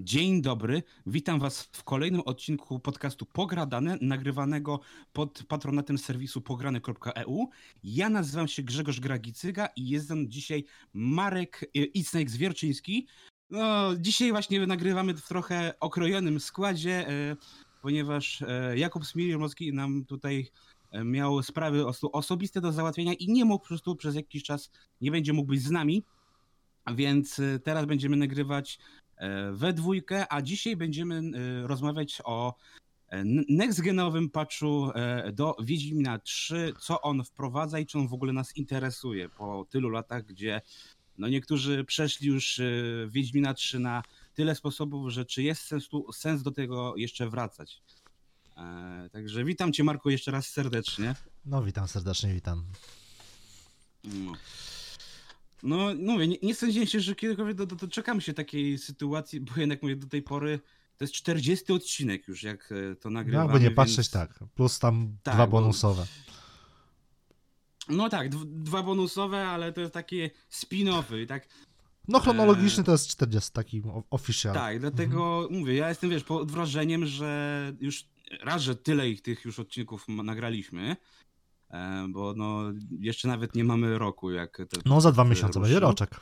Dzień dobry, witam Was w kolejnym odcinku podcastu Pogradane, nagrywanego pod patronatem serwisu pograne.eu. Ja nazywam się Grzegorz Gragicyga i jestem dzisiaj Marek e, Icnek-Zwierczyński. No, dzisiaj właśnie nagrywamy w trochę okrojonym składzie, e, ponieważ e, Jakub Smirnowski nam tutaj miał sprawy osobiste do załatwienia i nie mógł po prostu przez jakiś czas, nie będzie mógł być z nami. Więc teraz będziemy nagrywać E, we dwójkę, a dzisiaj będziemy e, rozmawiać o e, nextgenowym patchu do Wiedźmina 3, co on wprowadza i czy on w ogóle nas interesuje po tylu latach, gdzie no niektórzy przeszli już Wiedźmina 3 na tyle sposobów, że czy jest sens, tu, sens do tego jeszcze wracać. Także witam cię Marku jeszcze raz serdecznie. No witam serdecznie, witam. No. No, mówię, nie, nie sądziłem się, że kiedykolwiek do, do, doczekamy się takiej sytuacji, bo jednak mówię, do tej pory to jest 40 odcinek już, jak e, to nagrywamy. No, by nie patrzeć więc... tak, plus tam tak, dwa bonusowe. Bo... No tak, dwa bonusowe, ale to jest takie spin-offy, tak... No chronologicznie e... to jest 40, taki official. Tak, dlatego mhm. mówię, ja jestem, wiesz, pod wrażeniem, że już raz, że tyle ich tych już odcinków nagraliśmy, bo no jeszcze nawet nie mamy roku, jak... Te, no za dwa miesiące będzie roczek.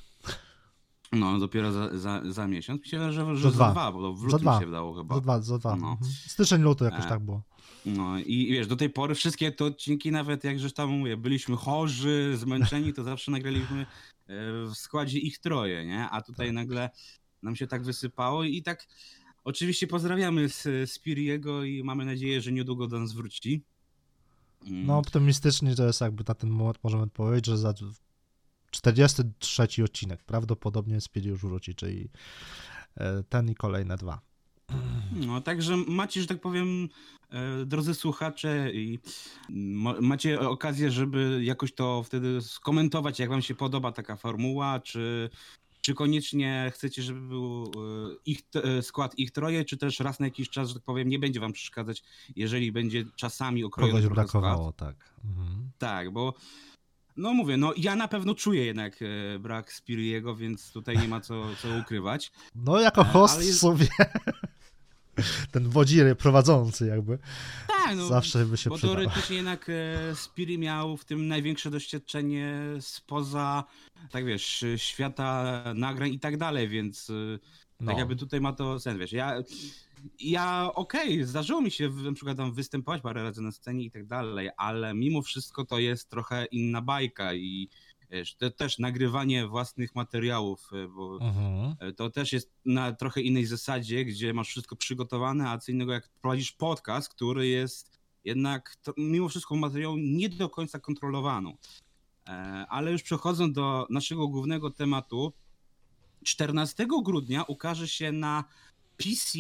No, dopiero za, za, za miesiąc. Myślę, że, że za, dwa. dwa, bo w lutym dwa. się wydało chyba. Za dwa, za dwa. No. Mhm. Styczeń, luty jakoś e, tak było. No i wiesz, do tej pory wszystkie te odcinki, nawet jak żeś tam mówię, byliśmy chorzy, zmęczeni, to zawsze nagraliśmy e, w składzie ich troje, nie? A tutaj tak. nagle nam się tak wysypało i tak oczywiście pozdrawiamy Spiriego i mamy nadzieję, że niedługo do nas wróci. No optymistycznie to jest jakby na ten moment możemy powiedzieć, że za 43 odcinek prawdopodobnie Speedy już wróci, czyli e, ten i kolejne dwa. No, także macie, że tak powiem, e, drodzy słuchacze, i macie okazję, żeby jakoś to wtedy skomentować, jak wam się podoba taka formuła, czy czy koniecznie chcecie, żeby był e, ich e, skład ich troje, czy też raz na jakiś czas, że tak powiem, nie będzie wam przeszkadzać, jeżeli będzie czasami okrojony Kogoś brakowało, skład. tak. Mhm. Tak, bo no mówię, no ja na pewno czuję jednak e, brak Spiriego, więc tutaj nie ma co, co ukrywać. No jako host jest... sobie ten wodziry prowadzący jakby. Tak, no, zawsze by się bo przydał. teoretycznie jednak e, Spiri miał w tym największe doświadczenie spoza, tak wiesz, świata nagrań i tak dalej, więc e, tak no. tak jakby tutaj ma to sens, wiesz, ja ja okej, okay, zdarzyło mi się na przykład tam występować parę razy na scenie i tak dalej, ale mimo wszystko to jest trochę inna bajka i To też nagrywanie własnych materiałów, e, bo mhm. E, to też jest na trochę innej zasadzie, gdzie masz wszystko przygotowane, a co innego jak prowadzisz podcast, który jest jednak to, mimo wszystko materiał nie do końca kontrolowaną. E, ale już przechodząc do naszego głównego tematu, 14 grudnia ukaże się na PC,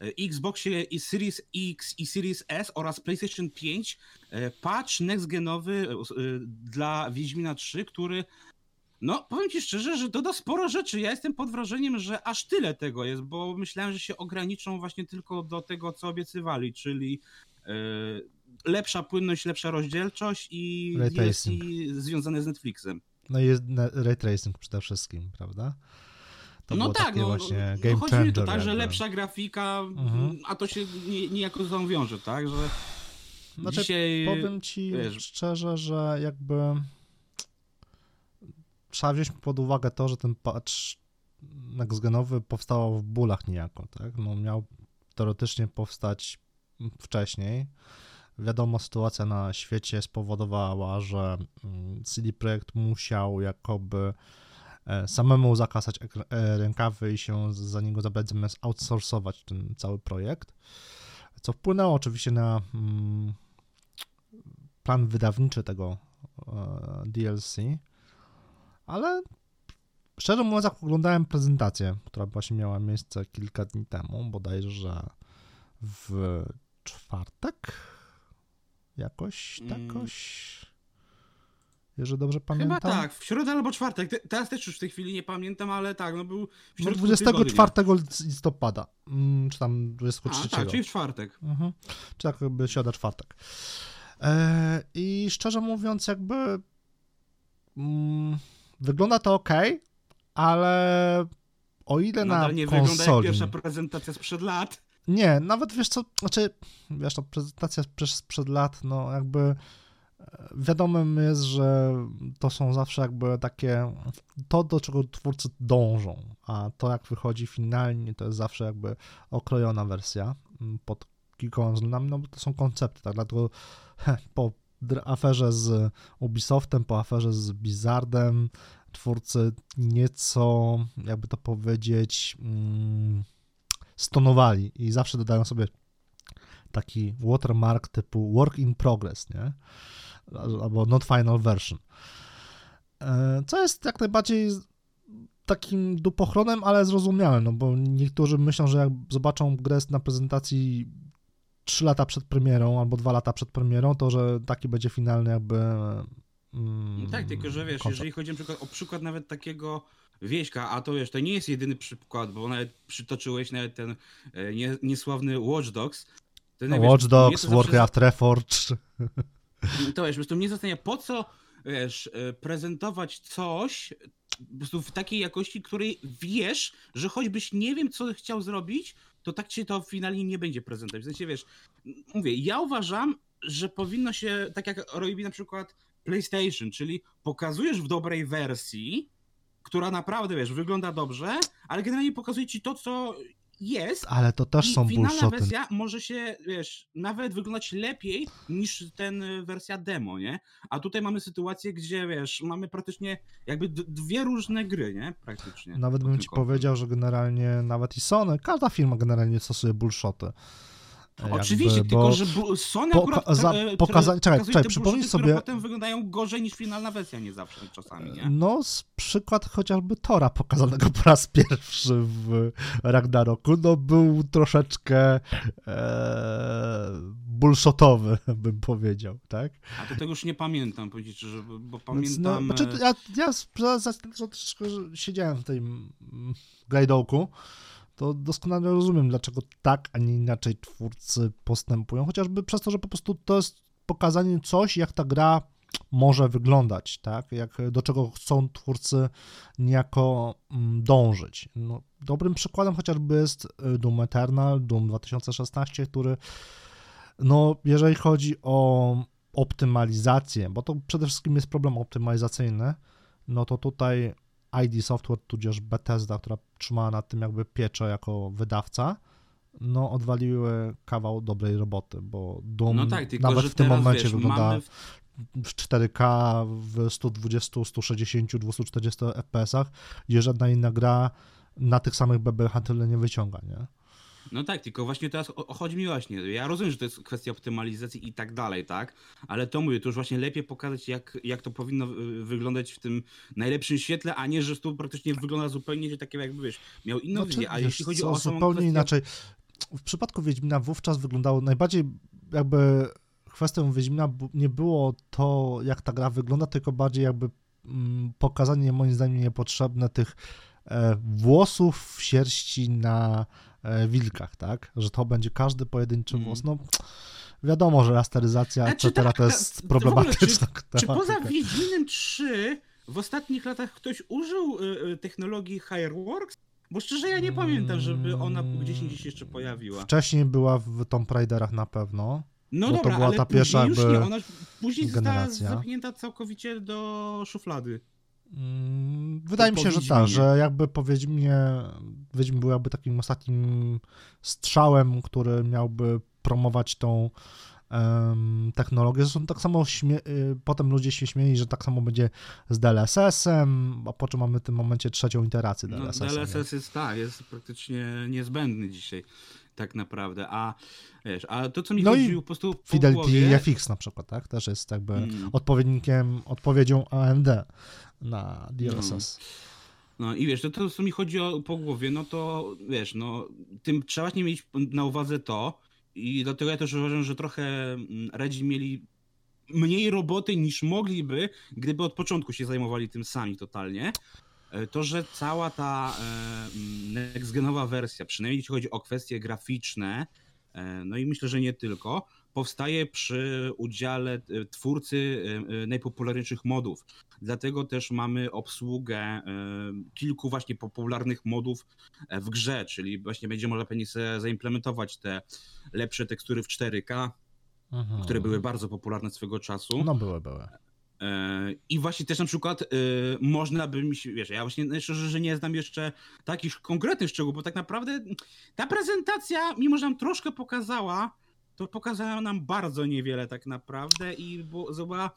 e, Xboxie i Series X i Series S oraz PlayStation 5 e, patch next-genowy e, dla Wiedźmina 3, który no, powiem ci szczerze, że doda sporo rzeczy. Ja jestem pod wrażeniem, że aż tyle tego jest, bo myślałem, że się ograniczą właśnie tylko do tego, co obiecywali, czyli lepsza płynność, lepsza rozdzielczość i DLC związane z Netflixem. No i jest ray tracing przede wszystkim, prawda? To no tak, no, właśnie game no chodzi mi to tak, że lepsza grafika, mhm. a to się niejako z tą wiąże, tak, że znaczy, dzisiaj... Powiem ci wiesz... szczerze, że jakby trzeba wziąć pod uwagę to, że ten patch nextgenowy powstał w bólach niejako, tak, no miał teoretycznie powstać wcześniej, Wiadomo, sytuacja na świecie spowodowała, że mm, CD Projekt musiał jakoby samemu zakasać e, rękawy i się za niego zabrać, zamiast outsourcować ten cały projekt, co wpłynęło oczywiście na mm, plan wydawniczy tego e, DLC, ale szczerze mówiąc, jak oglądałem prezentację, która właśnie miała miejsce kilka dni temu, bodajże w czwartek, jakoś, takoś, jeżeli dobrze pamiętam. Chyba tak, w środę albo czwartek. Te, teraz też już w tej chwili nie pamiętam, ale tak, no był w no 24 tygodnia. listopada, mm, czy tam 23. A, tak, czyli w czwartek. Mhm. Czy tak jakby środa, czwartek. E, I szczerze mówiąc, jakby mm, wygląda to ok, ale o ile Nadal na nie wygląda jak konsoli... pierwsza prezentacja sprzed lat. Nie, nawet wiesz co, znaczy, wiesz, to prezentacja sprzed lat, no jakby wiadomym jest, że to są zawsze jakby takie, to do czego twórcy dążą, a to jak wychodzi finalnie, to jest zawsze jakby okrojona wersja mm, pod kilkoma względami, no bo to są koncepty, tak, dlatego po aferze z Ubisoftem, po aferze z Blizzardem, twórcy nieco, jakby to powiedzieć, mm, stonowali i zawsze dodają sobie taki watermark typu work in progress, nie? Albo not final version. E, co jest jak najbardziej takim dupochronem, ale zrozumiałym, no bo niektórzy myślą, że jak zobaczą grę na prezentacji 3 lata przed premierą albo 2 lata przed premierą, to że taki będzie finalny jakby mm, no tak, tylko że wiesz, jeżeli chodzi na przykład o przykład nawet takiego wieśka, a to wiesz, to nie jest jedyny przykład, bo nawet przytoczyłeś nawet ten e, nie, niesławny Watch Dogs. Ten, no, Watch Dogs, Warcraft zawsze... Reforged. To wiesz, po prostu mnie zastanawia, po co wiesz, e, prezentować coś po prostu w takiej jakości, której wiesz, że choćbyś nie wiem, co chciał zrobić, to tak się to finalnie nie będzie prezentować. W sensie, wiesz, mówię, ja uważam, że powinno się, tak jak robi na przykład PlayStation, czyli pokazujesz w dobrej wersji, która naprawdę, wiesz, wygląda dobrze, ale generalnie pokazuje ci to, co jest. Ale to też są finalna bullshoty. wersja może się, wiesz, nawet wyglądać lepiej niż ten y, wersja demo, nie? A tutaj mamy sytuację, gdzie, wiesz, mamy praktycznie jakby dwie różne gry, nie? Praktycznie. Nawet bym ci powiedział, że generalnie nawet i Sony, każda firma generalnie stosuje bullshoty. Oczywiście, jakby, tylko że Sony poka akurat za, e, pokaza- czekaj, czekaj, przypomnij sobie... potem wyglądają gorzej niż finalna wersja nie zawsze czasami, nie? No, przykład chociażby Tora pokazanego po raz pierwszy w Ragnaroku, no był troszeczkę e, bullshotowy, bym powiedział, tak? A to tego już nie pamiętam, powiedzieć że bo pamiętam... No, znaczy, ja, ja za, za, za, siedziałem w tym grajdołku, to doskonale rozumiem, dlaczego tak, a nie inaczej twórcy postępują, chociażby przez to, że po prostu to jest pokazanie coś, jak ta gra może wyglądać, tak, jak, do czego chcą twórcy niejako mm, dążyć. No, dobrym przykładem chociażby jest y, Doom Eternal, Doom 2016, który, no, jeżeli chodzi o optymalizację, bo to przede wszystkim jest problem optymalizacyjny, no to tutaj ID Software, tudzież Bethesda, która trzymała nad tym jakby pieczę jako wydawca, no odwaliły kawał dobrej roboty, bo Doom no tak, tylko, nawet w tym momencie wiesz, wygląda w 4K, w 120, 160, 240 FPS-ach, gdzie żadna inna gra na tych samych BBH tyle nie wyciąga, nie? No tak, tylko właśnie teraz chodzi mi właśnie, ja rozumiem, że to jest kwestia optymalizacji i tak dalej, tak? Ale to mówię, to już właśnie lepiej pokazać, jak, jak to powinno wyglądać w tym najlepszym świetle, a nie, że to praktycznie wygląda zupełnie takie jakby, wiesz, miał inną znaczy, wizję, a jeśli chodzi co, o samą zupełnie kwestię... inaczej. W przypadku Wiedźmina wówczas wyglądało najbardziej jakby kwestią Wiedźmina nie było to, jak ta gra wygląda, tylko bardziej jakby mm, pokazanie moim zdaniem niepotrzebne tych e, włosów, sierści na E, wilkach, tak? Że to będzie każdy pojedynczy mm. włos. No, wiadomo, że rasteryzacja, etc. Tak, to jest problematyczna. Czy, czy poza Wiedźminem 3 w ostatnich latach ktoś użył y, y, technologii Fireworks? Bo szczerze ja nie pamiętam, żeby ona gdzieś gdzieś jeszcze pojawiła. Wcześniej była w Tomb Raiderach na pewno. No dobra, to była ale ta pierwsza już nie, ona później generacja. została zamknięta całkowicie do szuflady. Mm, wydaje mi się, że tak, że jakby po Wiedźminie, Wiedźmin był jakby takim ostatnim strzałem, który miałby promować tą um, technologię. Zresztą tak samo y, potem ludzie się śmieli, że tak samo będzie z DLSS-em, a po czym mamy w tym momencie trzecią iterację DLSS. No, DLSS jest tak, jest praktycznie niezbędny dzisiaj tak naprawdę, a wiesz, a to co mi no chodziło po prostu po Fidelity głowie... FX na przykład, tak, też jest jakby mm. odpowiednikiem, odpowiedzią AMD na DLSS. No. no. i wiesz, to, to co mi chodzi o, po głowie, no to wiesz, no tym trzeba nie mieć na uwadze to i dlatego ja też uważam, że trochę mm, Redzi mieli mniej roboty niż mogliby, gdyby od początku się zajmowali tym sami totalnie. E, to, że cała ta e, next-genowa wersja, przynajmniej jeśli chodzi o kwestie graficzne, e, no i myślę, że nie tylko, powstaje przy udziale twórcy najpopularniejszych modów. Dlatego też mamy obsługę kilku właśnie popularnych modów w grze, czyli właśnie będzie można pewnie zaimplementować te lepsze tekstury w 4K, mhm. które były bardzo popularne swego czasu. No były, były. E, I właśnie też na przykład y, można by mi się, wiesz, ja właśnie szczerze, że nie znam jeszcze takich konkretnych szczegółów, bo tak naprawdę ta prezentacja, mimo że nam troszkę pokazała, to pokazała nam bardzo niewiele tak naprawdę i była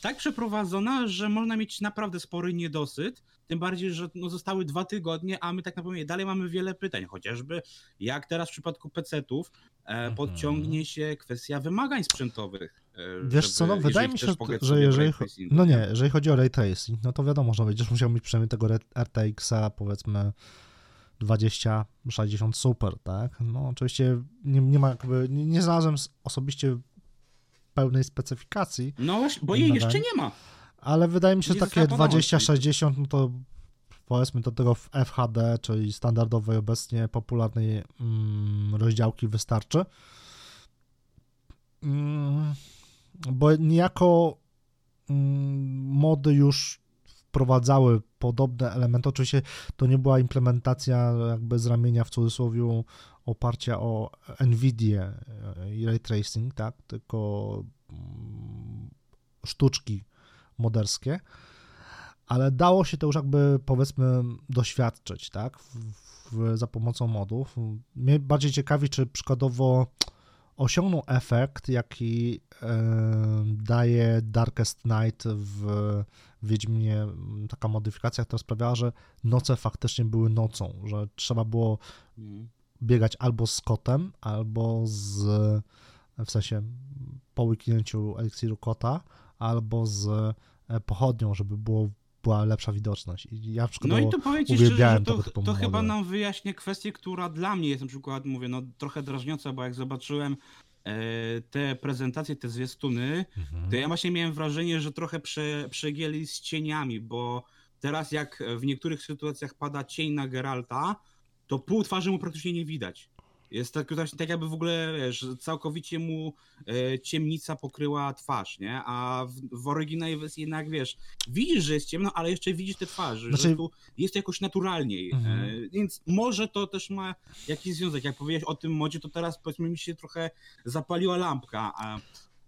tak przeprowadzona, że można mieć naprawdę spory niedosyt. Tym bardziej, że no zostały dwa tygodnie, a my tak naprawdę dalej mamy wiele pytań. Chociażby jak teraz w przypadku PC-ów e, mhm. podciągnie się kwestia wymagań sprzętowych. E, Wiesz co, no wydaje mi się, że jeżeli, no nie, jeżeli chodzi o ray tracing, no to wiadomo, że będziesz musiał mieć przynajmniej tego RTX-a powiedzmy 20, 60 super, tak? No oczywiście nie, nie ma jakby, nie, nie znalazłem osobiście pełnej specyfikacji. No bo jej jeszcze nie ma. Ale wydaje mi się, że takie 20-60, no to powiedzmy do tego w FHD, czyli standardowej obecnie popularnej mm, rozdziałki wystarczy. Mm, bo niejako mm, mody już wprowadzały podobne elementy. Oczywiście to nie była implementacja jakby z ramienia w cudzysłowie oparcia o NVIDIA e, i ray tracing, tak, tylko mm, sztuczki moderskie, ale dało się to już jakby powiedzmy doświadczyć, tak, w, w, za pomocą modów. Mnie bardziej ciekawi, czy przykładowo osiągnął efekt, jaki daje Darkest Night w Wiedźminie, taka modyfikacja, która sprawiała, że noce faktycznie były nocą, że trzeba było mhm. biegać albo z kotem, albo z, w sensie po łyknięciu eliksiru kota, albo z e, pochodnią, żeby było była lepsza widoczność. I ja no i to powiem ci szczerze, że to, to chyba nam wyjaśnia kwestię, która dla mnie jest na przykład, mówię, no trochę drażniąca, bo jak zobaczyłem e, te prezentacje, te zwiastuny, mhm. to ja właśnie miałem wrażenie, że trochę prze, przegięli z cieniami, bo teraz jak w niektórych sytuacjach pada cień na Geralta, to pół twarzy mu praktycznie nie widać. Jest tak, tak jakby w ogóle, wiesz, całkowicie mu e, ciemnica pokryła twarz, nie? A w, w oryginalnej wersji jednak, wiesz, widzisz, że jest ciemno, ale jeszcze widzisz te twarze, znaczy... że tu jest jakoś naturalniej. E, mhm. E, więc może to też ma jakiś związek. Jak powiedziałeś o tym modzie, to teraz powiedzmy mi się trochę zapaliła lampka. A,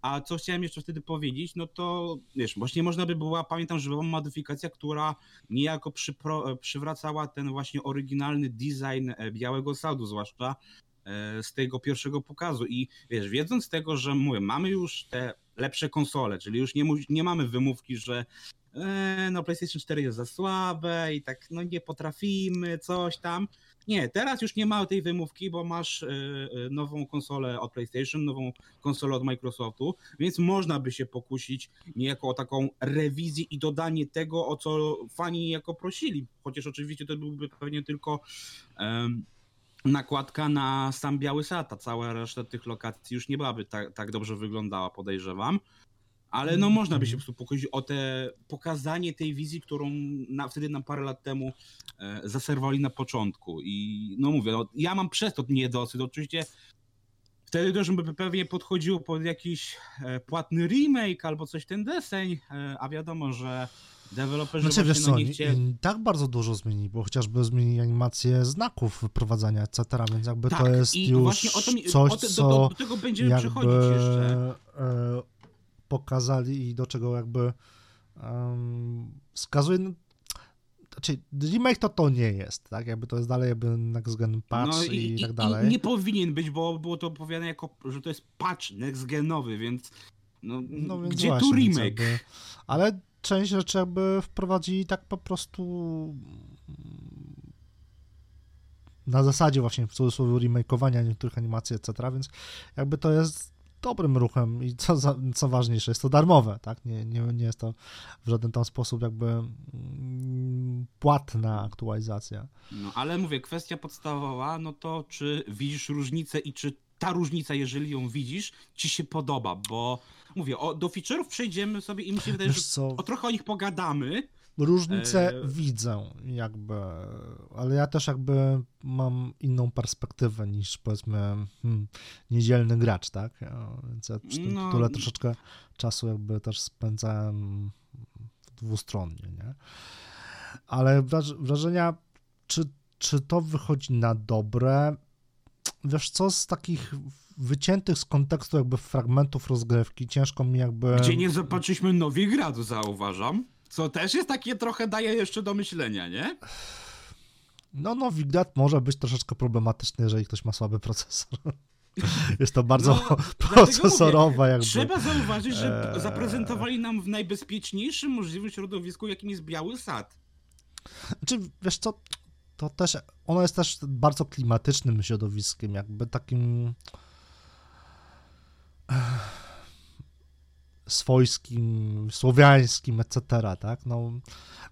a co chciałem jeszcze wtedy powiedzieć, no to wiesz, właśnie można by była, pamiętam, że była modyfikacja, która niejako przypro, przywracała ten właśnie oryginalny design e, Białego Sadu, zwłaszcza E, z tego pierwszego pokazu. I wiesz, wiedząc tego, że mówię, mamy już te lepsze konsole, czyli już nie, nie mamy wymówki, że e, no PlayStation 4 jest za słabe i tak no nie potrafimy, coś tam. Nie, teraz już nie ma tej wymówki, bo masz e, nową konsolę od PlayStation, nową konsolę od Microsoftu, więc można by się pokusić niejako o taką rewizję i dodanie tego, o co fani jako prosili. Chociaż oczywiście to byłby pewnie tylko nakładka na sam Biały Sad, a cała reszta tych lokacji już nie byłaby tak, tak dobrze wyglądała, podejrzewam. Ale no można by się po prostu pokusić o te pokazanie tej wizji, którą na, wtedy nam parę lat temu e, zaserwowali na początku. I no mówię, no, ja mam przez to niedosyt. Oczywiście wtedy też by pewnie podchodziło pod jakiś e, płatny remake albo coś ten deseń, e, a wiadomo, że Deweloperzy znaczy, wiesz co, tak bardzo dużo zmieni, bo chociażby zmieni animację znaków wyprowadzania, etc., więc jakby tak, to jest już mi, coś, te, co do, do, tego będziemy przechodzić jeszcze. E, pokazali i do czego jakby um, wskazuje, no, znaczy remake to to nie jest, tak, jakby to jest dalej jakby next gen patch no i, i, tak dalej. I nie powinien być, bo było to opowiadane jako, że to jest patch next genowy, więc no, no więc gdzie właśnie, tu remake? Jakby, ale część rzeczy jakby wprowadzili tak po prostu na zasadzie właśnie w cudzysłowie remakeowania niektórych animacji, etc., więc jakby to jest dobrym ruchem i co, za, co ważniejsze, jest to darmowe, tak, nie, nie, nie jest to w żaden tam sposób jakby płatna aktualizacja. No ale mówię, kwestia podstawowa, no to czy widzisz różnicę i czy ta różnica, jeżeli ją widzisz, ci się podoba, bo mówię, o, do feature'ów przejdziemy sobie i mi się wydaje, że o, trochę o nich pogadamy, Różnicę e... widzę, jakby, ale ja też jakby mam inną perspektywę niż powiedzmy hmm, niedzielny gracz, tak? Więc ja no... tyle troszeczkę czasu jakby też spędzałem dwustronnie, nie? Ale wrażenia, czy, czy to wychodzi na dobre? Wiesz co, z takich wyciętych z kontekstu jakby fragmentów rozgrywki, ciężko mi jakby... Gdzie nie zobaczyliśmy Nowigradu, zauważam. Co też jest takie trochę daje jeszcze do myślenia, nie? No, Nowigrad może być troszeczkę problematyczny, jeżeli ktoś ma słaby procesor. Jest to bardzo no, procesorowe. Jakby. Trzeba zauważyć, że eee... zaprezentowali nam w najbezpieczniejszym możliwym środowisku, jakim jest Biały Sad. Znaczy, wiesz co, to też, ono jest też bardzo klimatycznym środowiskiem, jakby takim swojskim, słowiańskim, etc., tak? No,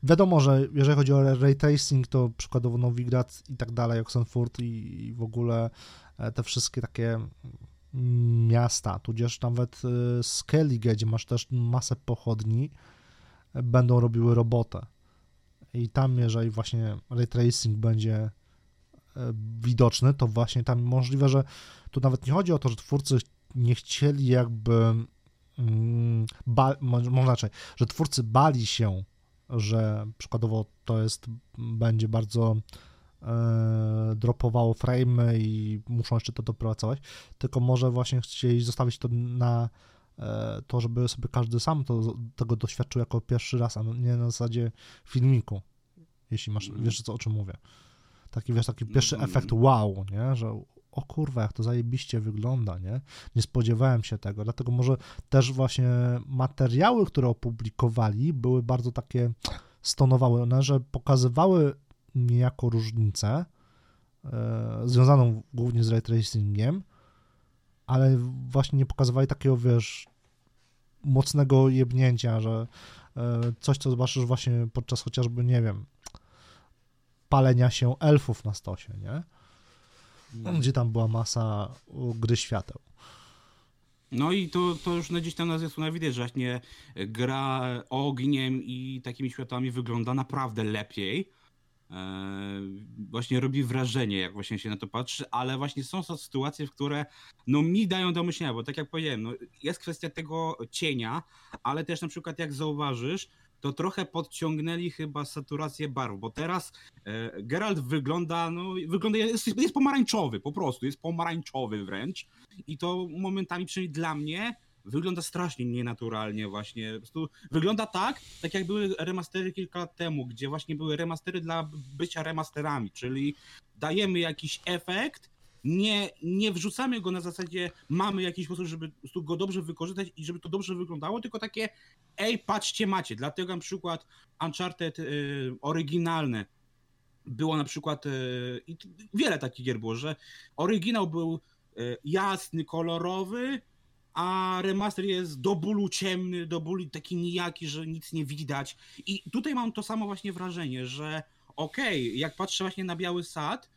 wiadomo, że jeżeli chodzi o ray tracing, to przykładowo Nowigrad i tak dalej, Oxenfurt i, i w ogóle e, te wszystkie takie miasta, tudzież nawet e, Skellige, gdzie masz też masę pochodni, e, będą robiły robotę. I tam, jeżeli właśnie ray tracing będzie widoczny, to właśnie tam możliwe, że tu nawet nie chodzi o to, że twórcy nie chcieli jakby mm, ba, może inaczej, że twórcy bali się, że przykładowo to jest, będzie bardzo e, dropowało frame i muszą jeszcze to dopracować, tylko może właśnie chcieli zostawić to na e, to, żeby sobie każdy sam to, tego doświadczył jako pierwszy raz, a nie na zasadzie filmiku, jeśli masz, mm. wiesz co, o czym mówię. Taki, wiesz, taki pierwszy mm. efekt wow, nie, że o kurwa, jak to zajebiście wygląda, nie? Nie spodziewałem się tego, dlatego może też właśnie materiały, które opublikowali, były bardzo takie stonowały, że pokazywały niejako różnicę e, związaną głównie z ray tracingiem, ale właśnie nie pokazywali takiego, wiesz, mocnego jebnięcia, że e, coś, co zobaczysz właśnie podczas chociażby, nie wiem, palenia się elfów na stosie, nie? No. gdzie tam była masa gry świateł. No i to, to już na gdzieś tam na zwiastunach widać, że właśnie gra ogniem i takimi światłami wygląda naprawdę lepiej. Eee, właśnie robi wrażenie, jak właśnie się na to patrzy, ale właśnie są sytuacje, w które no mi dają do myślenia, bo tak jak powiedziałem, no, jest kwestia tego cienia, ale też na przykład jak zauważysz, to trochę podciągnęli chyba saturację barw, bo teraz e, Geralt wygląda, no, wygląda jest, jest pomarańczowy, po prostu, jest pomarańczowy wręcz i to momentami, przynajmniej dla mnie, wygląda strasznie nienaturalnie właśnie. Po prostu wygląda tak, tak jak były remastery kilka lat temu, gdzie właśnie były remastery dla bycia remasterami, czyli dajemy jakiś efekt, nie, nie wrzucamy go na zasadzie mamy jakiś sposób, żeby go dobrze wykorzystać i żeby to dobrze wyglądało, tylko takie ej, patrzcie, macie. Dlatego na przykład Uncharted y, oryginalne było na przykład, y, wiele takich gier było, że oryginał był y, jasny, kolorowy, a remaster jest do bólu ciemny, do bólu taki nijaki, że nic nie widać. I tutaj mam to samo właśnie wrażenie, że okej, okay, jak patrzę właśnie na Biały Sad,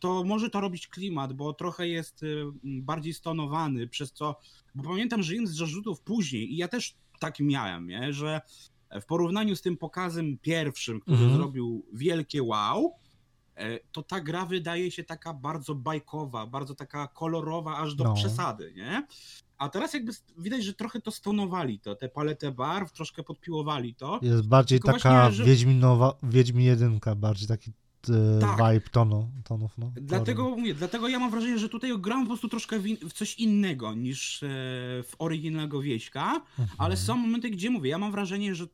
to może to robić klimat, bo trochę jest e, bardziej stonowany, przez co, bo pamiętam, że jeden z zarzutów później, i ja też tak miałem, nie, że w porównaniu z tym pokazem pierwszym, który mhm. zrobił wielkie wow, e, to ta gra wydaje się taka bardzo bajkowa, bardzo taka kolorowa, aż do no. przesady, nie? A teraz jakby widać, że trochę to stonowali to, te paletę barw, troszkę podpiłowali to. Jest bardziej Tylko taka właśnie, że... Wiedźminowa, Wiedźmin jedynka, bardziej taki E, tak. vibe tonu, tonów. No. Dlatego mówię, dlatego ja mam wrażenie, że tutaj gram po prostu troszkę w, coś innego niż e, w oryginalnego wieśka, mhm. ale są momenty, gdzie mówię, ja mam wrażenie, że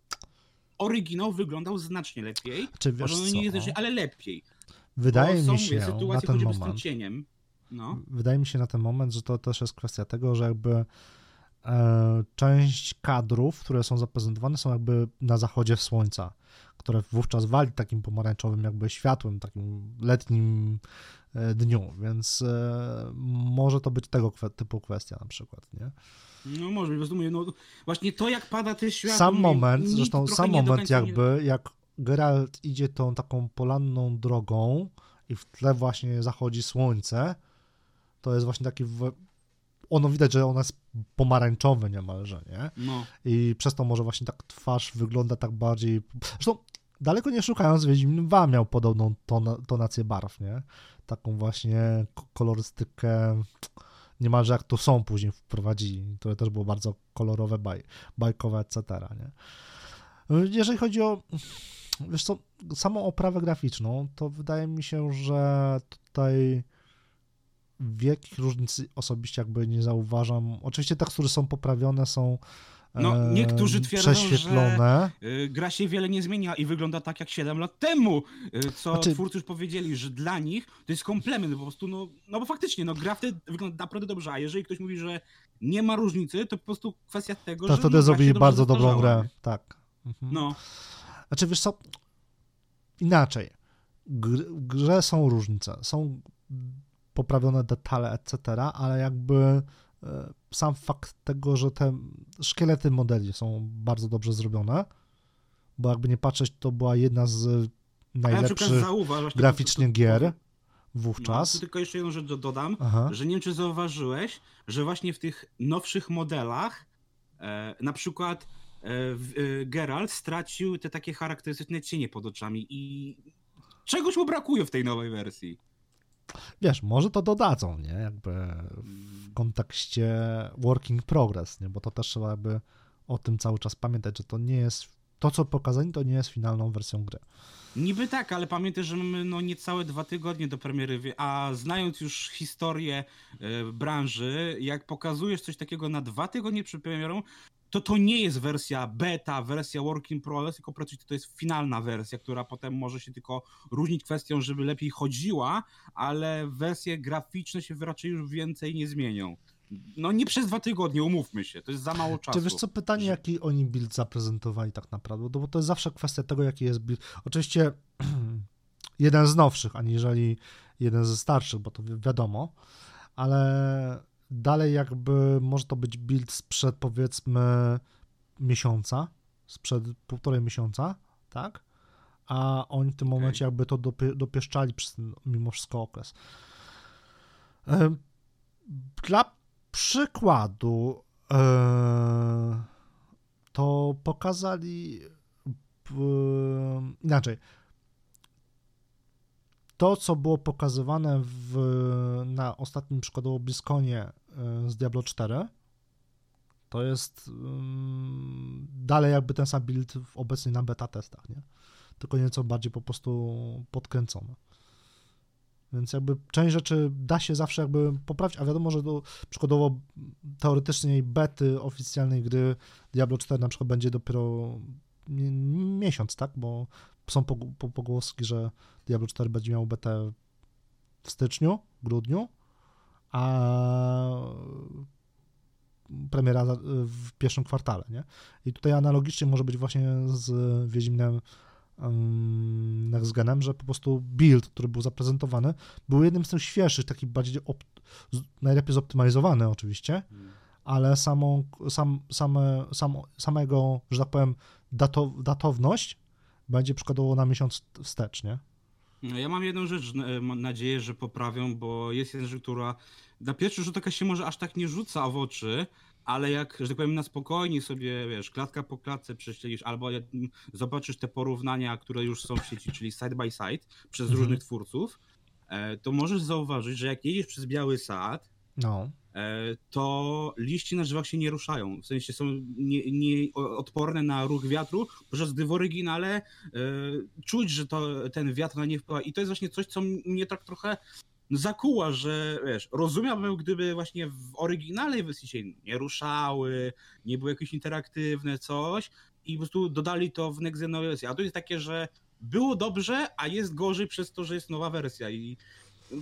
oryginał wyglądał znacznie lepiej. Czy wiesz Może nie jest, ale lepiej. Wydaje mi się, mówię, na ten moment, cieniem, no. wydaje mi się na ten moment, że to też jest kwestia tego, że jakby część kadrów, które są zaprezentowane są jakby na zachodzie słońca które wówczas wali takim pomarańczowym jakby światłem, takim letnim e, dniu, więc e, może to być tego typu kwestia na przykład, nie? No może, po prostu mówię, no właśnie to jak pada te światło... Sam moment, mi, zresztą sam moment jakby, nie... jak Geralt idzie tą taką polanną drogą i w tle właśnie zachodzi słońce, to jest właśnie taki... Ono widać, że ono jest pomarańczowy niemalże, nie? No. I przez to może właśnie tak twarz wygląda tak bardziej... Zresztą daleko nie szukając, Wiedźmin 2 miał podobną ton, tonację barw, nie? Taką właśnie kolorystykę niemalże jak to są później wprowadzili, które też było bardzo kolorowe, baj, bajkowe, etc., nie? Jeżeli chodzi o wiesz co, samą oprawę graficzną, to wydaje mi się, że tutaj wielkich różnic osobiście jakby nie zauważam. Oczywiście tekstury są poprawione, są no, niektórzy twierdzą, że y, gra się wiele nie zmienia i wygląda tak jak 7 lat temu, y, co znaczy... twórcy już powiedzieli, że dla nich to jest komplement, po prostu, no, no bo faktycznie, no gra wtedy wygląda naprawdę dobrze, a jeżeli ktoś mówi, że nie ma różnicy, to po prostu kwestia tego, to że... wtedy no, zrobili bardzo dobrą grę, tak. Mhm. No. Znaczy, wiesz co, inaczej. W grze są różnice, są poprawione detale, etc., ale jakby e, sam fakt tego, że te szkielety modeli są bardzo dobrze zrobione, bo jakby nie patrzeć, to była jedna z najlepszych ja zauważ, graficznie to, to, to, gier wówczas. No, tylko jeszcze jedną rzecz dodam, Aha. że nie wiem, czy zauważyłeś, że właśnie w tych nowszych modelach e, na przykład e, e, Geralt stracił te takie charakterystyczne cienie pod oczami i czegoś mu brakuje w tej nowej wersji. Wiesz, może to dodadzą, nie? Jakby w kontekście working progress, nie? Bo to też trzeba jakby o tym cały czas pamiętać, że to nie jest, to co pokazali, to nie jest finalną wersją gry. Niby tak, ale pamiętaj, że mamy no niecałe dwa tygodnie do premiery, a znając już historię y, branży, jak pokazujesz coś takiego na dwa tygodnie przed premierą, to to nie jest wersja beta, wersja work in progress, tylko praktycznie to jest finalna wersja, która potem może się tylko różnić kwestią, żeby lepiej chodziła, ale wersje graficzne się raczej już więcej nie zmienią. No nie przez dwa tygodnie, umówmy się, to jest za mało czasu. Czy wiesz co, pytanie, że... jaki oni build zaprezentowali tak naprawdę, no bo to jest zawsze kwestia tego, jaki jest build. Oczywiście jeden z nowszych, aniżeli jeden ze starszych, bo to wiadomo, ale dalej jakby może to być build sprzed powiedzmy miesiąca, sprzed półtorej miesiąca, tak? A oni w tym okay. momencie jakby to dopie, dopieszczali przez ten mimo wszystko okres. Dla przykładu to pokazali inaczej to, co było pokazywane w, na ostatnim przykładowo Bliskonie e, z Diablo 4, to jest um, dalej jakby ten sam build obecnie na beta testach, nie? Tylko nieco bardziej po prostu podkręcone. Więc jakby część rzeczy da się zawsze jakby poprawić, a wiadomo, że to przykładowo teoretycznie bety oficjalnej gry Diablo 4 na przykład będzie dopiero miesiąc, tak? Bo są pogłoski, że Diablo 4 będzie miał betę w styczniu, grudniu, a premiera w pierwszym kwartale, nie? I tutaj analogicznie może być właśnie z Wiedźminem um, Genem, że po prostu build, który był zaprezentowany, był jednym z tych świeższych, taki bardziej najlepiej zoptymalizowany oczywiście, hmm. ale samą, sam, same, sam, samego, że tak powiem, dato, datowność będzie przykładowo na miesiąc wstecz, nie? No, ja mam jedną rzecz, e, mam nadzieję, że poprawią, bo jest jedna rzecz, która na pierwszy rzut oka się może aż tak nie rzuca w oczy, ale jak, że tak powiem, na spokojnie sobie, wiesz, klatka po klatce prześledzisz, albo zobaczysz te porównania, które już są w sieci, czyli side by side, przez mhm. różnych twórców, e, to możesz zauważyć, że jak jedziesz przez Biały Sad, no. E, to liście na drzewach się nie ruszają. W sensie są nie, nie odporne na ruch wiatru, podczas gdy w oryginale e, czuć, że to, ten wiatr na nie wpływa. I to jest właśnie coś, co mnie tak trochę zakuła, że wiesz, rozumiałbym, gdyby właśnie w oryginalnej wersji się nie ruszały, nie były jakieś interaktywne coś i po prostu dodali to w Next wersji. A to jest takie, że było dobrze, a jest gorzej przez to, że jest nowa wersja i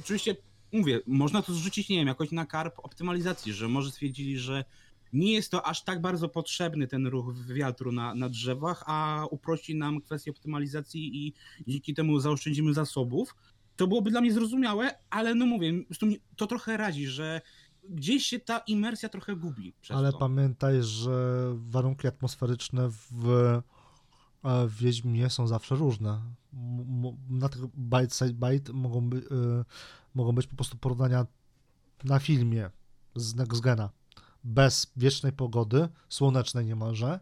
oczywiście mówię, można to zrzucić, nie wiem, jakoś na karp optymalizacji, że może stwierdzili, że nie jest to aż tak bardzo potrzebny ten ruch wiatru na, na drzewach, a uprości nam kwestię optymalizacji i dzięki temu zaoszczędzimy zasobów. To byłoby dla mnie zrozumiałe, ale no mówię, to trochę radzi, że gdzieś się ta imersja trochę gubi. ale to. pamiętaj, że warunki atmosferyczne w w Wiedźminie są zawsze różne. Na tych byte side byte mogą, mogą być po prostu porównania na filmie z Next Gena, bez wiecznej pogody, słonecznej niemalże,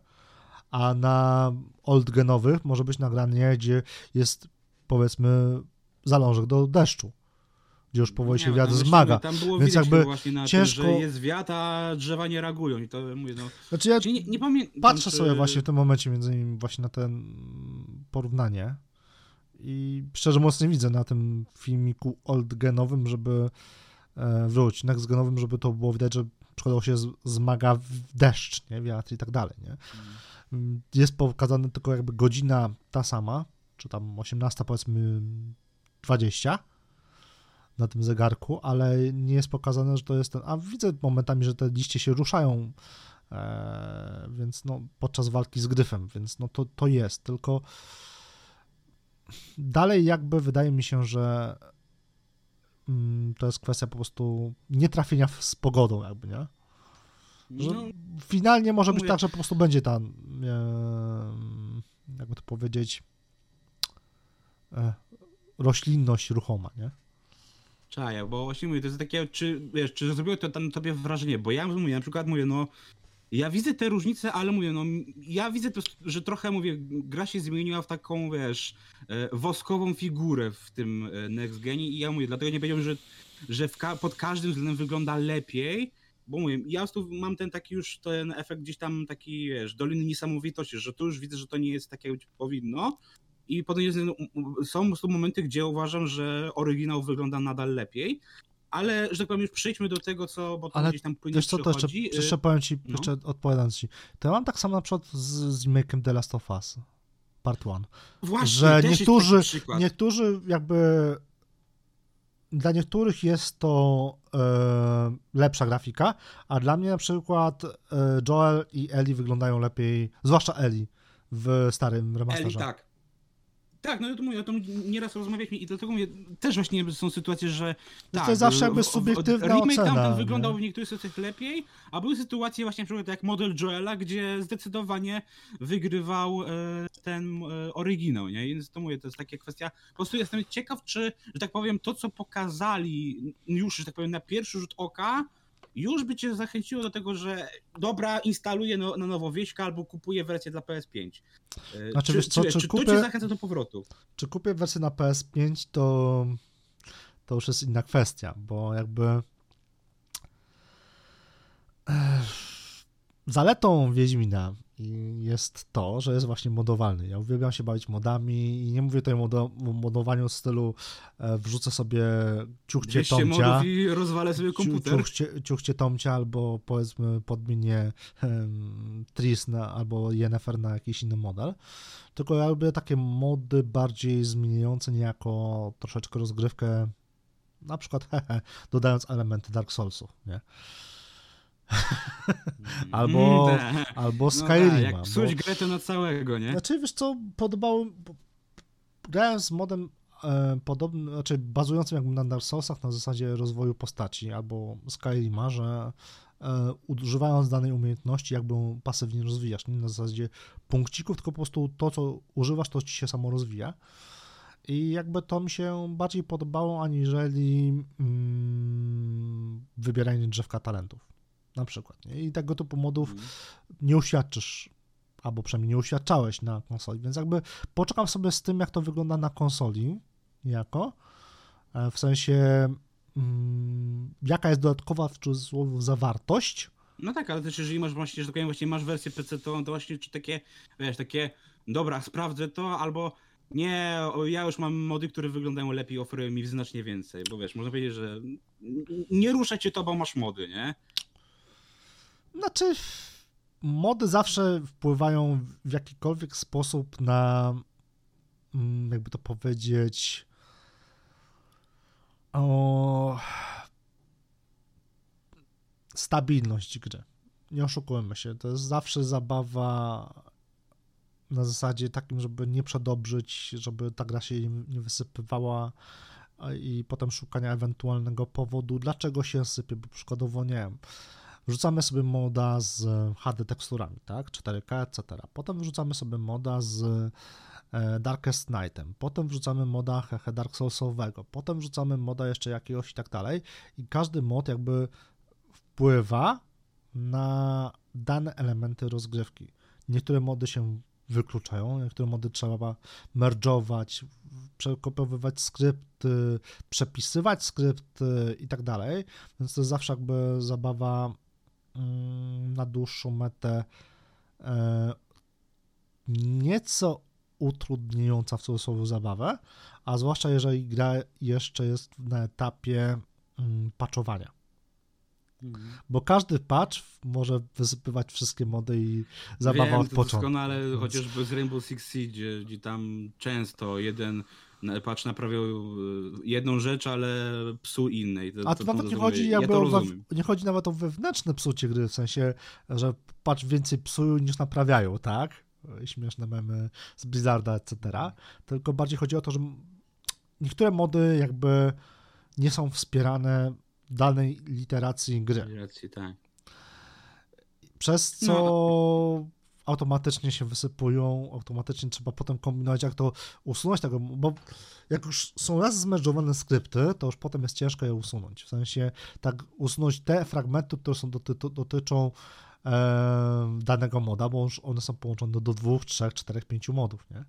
a na oldgenowych może być nagranie, gdzie jest powiedzmy zalążek do deszczu gdzie już powoli się wiatr zmaga. Tam było Więc jakby ciężko... Tym, że jest wiatr, a drzewa nie reagują i to mówię, no... Znaczy ja nie, nie pamiętam, patrzę czy... sobie właśnie w tym momencie między innymi właśnie na ten porównanie i szczerze mówiąc nie widzę na tym filmiku oldgenowym, żeby e, wrócić, nextgenowym, żeby to było widać, że przykładowo się zmaga w deszcz, nie, wiatr i tak dalej, nie. Hmm. Jest pokazane tylko jakby godzina ta sama, czy tam 18 powiedzmy 20, na tym zegarku, ale nie jest pokazane, że to jest ten. A widzę momentami, że te liście się ruszają, e, więc no, podczas walki z gryfem, więc no to, to jest, tylko dalej jakby wydaje mi się, że mm, to jest kwestia po prostu nietrafienia z pogodą, jakby, nie? Że no, finalnie może być tak, że po prostu będzie ta, e, jakby to powiedzieć, e, roślinność ruchoma, nie? Czaja, bo właśnie mówię, to jest takie, czy, wiesz, czy zrobiło to na tobie wrażenie, bo ja mówię, na przykład mówię, no, ja widzę te różnice, ale mówię, no, ja widzę, to, że trochę, mówię, gra się zmieniła w taką, wiesz, e, woskową figurę w tym e, Next Genie i ja mówię, dlatego nie powiedziałem, że, że ka pod każdym względem wygląda lepiej, bo mówię, ja tu mam ten taki już ten efekt gdzieś tam taki, wiesz, doliny niesamowitości, że tu już widzę, że to nie jest takie, jak powinno, i potem jest, są, są momenty, gdzie uważam, że oryginał wygląda nadal lepiej, ale, że tak powiem, już przejdźmy do tego, co, bo to ale gdzieś tam płynie wiesz co, to jeszcze, jeszcze powiem ci, no. jeszcze odpowiadam ci, to ja mam tak samo na przykład z, z remake'em The Last of Us, part one. Właśnie, że niektórzy, niektórzy jakby dla niektórych jest to e, lepsza grafika, a dla mnie na przykład e, Joel i Ellie wyglądają lepiej, zwłaszcza Ellie w starym remasterze. Ellie, tak. Tak, no ja to mówię, o tym nieraz rozmawialiśmy i dlatego mówię, też właśnie są sytuacje, że tak, to jest zawsze jakby subiektywna remake ocena. tamten wyglądał nie? w niektórych sytuacjach lepiej, a były sytuacje właśnie na przykład jak model Joela, gdzie zdecydowanie wygrywał e, ten e, oryginał, nie? Więc to mówię, to jest taka kwestia, po prostu jestem ciekaw, czy, że tak powiem, to co pokazali już, że tak powiem, na pierwszy rzut oka, już by cię zachęciło do tego, że dobra, instaluję no, na nowo wieśka albo kupuję wersję dla PS5. E, znaczy, czy, wiesz co, czy, czy, czy kupię, to cię zachęca do powrotu? Czy kupię wersję na PS5, to, to już jest inna kwestia, bo jakby zaletą Wiedźmina jest to, że jest właśnie modowalny. Ja uwielbiam się bawić modami i nie mówię tutaj o modowaniu w stylu e, wrzucę sobie ciuchcie Tomcia. i rozwalę sobie komputer. Ciuchcie, ciuchcie Tomcia albo powiedzmy podmienię um, Tris na, albo Yennefer na jakiś inny model. Tylko ja lubię takie mody bardziej zmieniające niejako troszeczkę rozgrywkę na przykład dodając elementy Dark Soulsów, nie? albo, mm, albo Skyrima. No tak, jak psuć bo... grę to na całego, nie? Znaczy, wiesz co, podobało... Grałem z modem e, podobnym, znaczy bazującym jakby na Dark Soulsach na zasadzie rozwoju postaci albo Skyrima, że e, używając danej umiejętności jakby pasywnie rozwijasz, nie na zasadzie punkcików, tylko po prostu to, co używasz, to ci się samo rozwija. I jakby to mi się bardziej podobało, aniżeli mm, wybieranie drzewka talentów na przykład. Nie? I tego typu modów mm. nie uświadczysz, albo przynajmniej nie uświadczałeś na konsoli, więc jakby poczekam sobie z tym, jak to wygląda na konsoli, jako e, w sensie mm, jaka jest dodatkowa w cudzysłowie zawartość. No tak, ale też jeżeli masz właśnie, że tak powiem, właśnie masz wersję PC, to, to właśnie czy takie, wiesz, takie, dobra, sprawdzę to, albo nie, ja już mam mody, które wyglądają lepiej, oferują mi znacznie więcej, bo wiesz, można powiedzieć, że nie rusza cię to, bo masz mody, nie? Znaczy, mody zawsze wpływają w jakikolwiek sposób na, mm, jakby to powiedzieć, o stabilność gry. Nie oszukujmy się, to jest zawsze zabawa na zasadzie takim, żeby nie przedobrzyć, żeby ta gra się nie wysypywała i potem szukania ewentualnego powodu, dlaczego się sypie, bo przykładowo, nie wiem, Wrzucamy sobie moda z HD teksturami, tak, 4K, etc. Potem wrzucamy sobie moda z e, Darkest Nightem, potem wrzucamy moda hehe Dark Soulsowego, potem wrzucamy moda jeszcze jakiegoś i tak dalej. I każdy mod jakby wpływa na dane elementy rozgrywki. Niektóre mody się wykluczają, niektóre mody trzeba merge'ować, przekopiowywać skrypty, przepisywać skrypty i tak dalej, więc to jest zawsze jakby zabawa na dłuższą metę e, nieco utrudniająca w cudzysłowie zabawę, a zwłaszcza jeżeli gra jeszcze jest na etapie mm, patchowania. Mhm. Bo każdy patch może wysypywać wszystkie mody i zabawa Wiem, od początku. doskonale, Więc... chociażby z Rainbow Six Siege, gdzie tam często jeden patch naprawiał e, jedną rzecz, ale psuł innej. To, A to, to nawet nie chodzi, jakby ja o nie chodzi nawet o wewnętrzne psucie gry, w sensie, że patch więcej psują niż naprawiają, tak? Śmieszne memy z Blizzarda, etc. Tylko bardziej chodzi o to, że niektóre mody jakby nie są wspierane danej literacji gry. Literacji, tak. Przez co no. Automatycznie się wysypują, automatycznie trzeba potem kombinować, jak to usunąć tego, bo jak już są raz zmerdżowane skrypty, to już potem jest ciężko je usunąć. W sensie tak usunąć te fragmenty, które są doty dotyczą e, danego moda, bo już one są połączone do, do dwóch, trzech, czterech, pięciu modów, nie?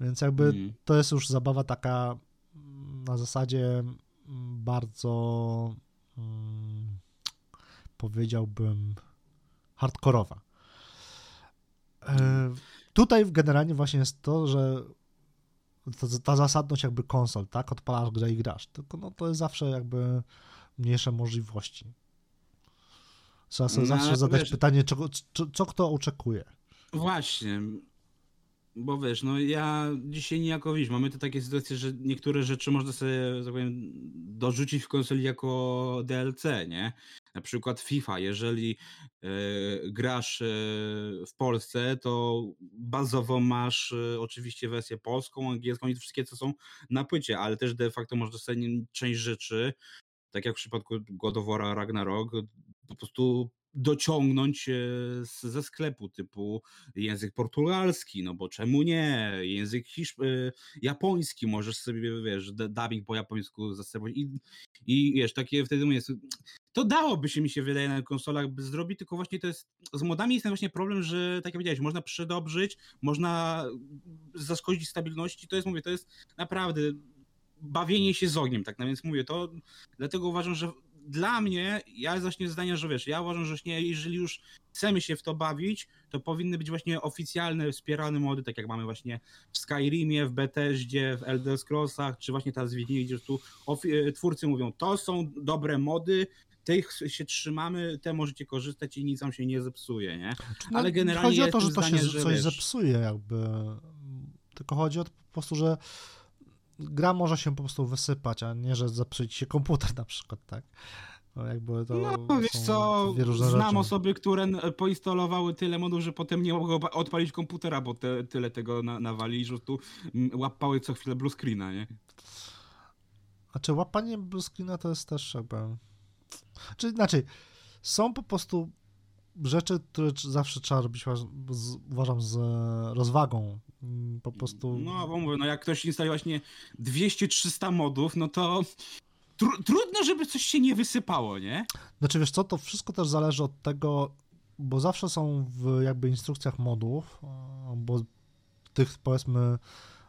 Więc jakby mm. to jest już zabawa taka na zasadzie bardzo hmm, powiedziałbym hardkorowa. E, tutaj generalnie właśnie jest to, że ta, ta, zasadność jakby konsol, tak? Odpalasz grę i grasz. Tylko no to jest zawsze jakby mniejsze możliwości. Trzeba sobie no, zawsze zadać wiesz, pytanie, czego, co, co kto oczekuje. Właśnie. Bo wiesz, no ja dzisiaj niejako wiesz, mamy te takie sytuacje, że niektóre rzeczy można sobie, tak powiem, dorzucić w konsoli jako DLC, nie? Na przykład FIFA, jeżeli e, grasz e, w Polsce, to bazowo masz e, oczywiście wersję polską, angielską i wszystkie, co są na płycie, ale też de facto można sobie część rzeczy, tak jak w przypadku God of War Ragnarok, po prostu dociągnąć ze sklepu typu język portugalski, no bo czemu nie? Język hiszp- y, japoński, możesz sobie, wiesz, dubbing po japońsku zastosować i, i wiesz, takie wtedy mówię, to dałoby się mi się wydaje na konsolach by zrobić, tylko właśnie to jest, z modami jest ten właśnie problem, że tak jak powiedziałeś, można przedobrzyć, można zaszkodzić stabilności, to jest, mówię, to jest naprawdę bawienie się z ogniem, tak, no więc mówię, to dlatego uważam, że dla mnie, ja właśnie zdania, że wiesz, ja uważam, że nie, jeżeli już chcemy się w to bawić, to powinny być właśnie oficjalne, wspierane mody, tak jak mamy właśnie w Skyrimie, w Bethesdzie, w Elder Scrollsach, czy właśnie teraz w Wiedźminie, gdzie tu e, twórcy mówią, to są dobre mody, tych się trzymamy, te możecie korzystać i nic wam się nie zepsuje, nie? No, Ale generalnie chodzi o to, że to się że, coś wiesz, zepsuje jakby, tylko chodzi o to po prostu, że gra może się po prostu wysypać, a nie, że zepsuć się komputer na przykład, tak? No, jakby to no wiesz co, znam rzeczy. osoby, które poinstalowały tyle modów, że potem nie mogą odpalić komputera, bo te, tyle tego na, nawali, że tu łapały co chwilę blue screena, nie? A czy łapanie blue screena to jest też jakby... Czy, znaczy, są po prostu rzeczy, które zawsze trzeba robić, uważam, z rozwagą. Mm, po prostu. No, bo mówię, no jak ktoś instaluje właśnie 200-300 modów, no to tr trudno, żeby coś się nie wysypało, nie? Znaczy, wiesz co, to wszystko też zależy od tego, bo zawsze są w jakby instrukcjach modów, bo tych powiedzmy,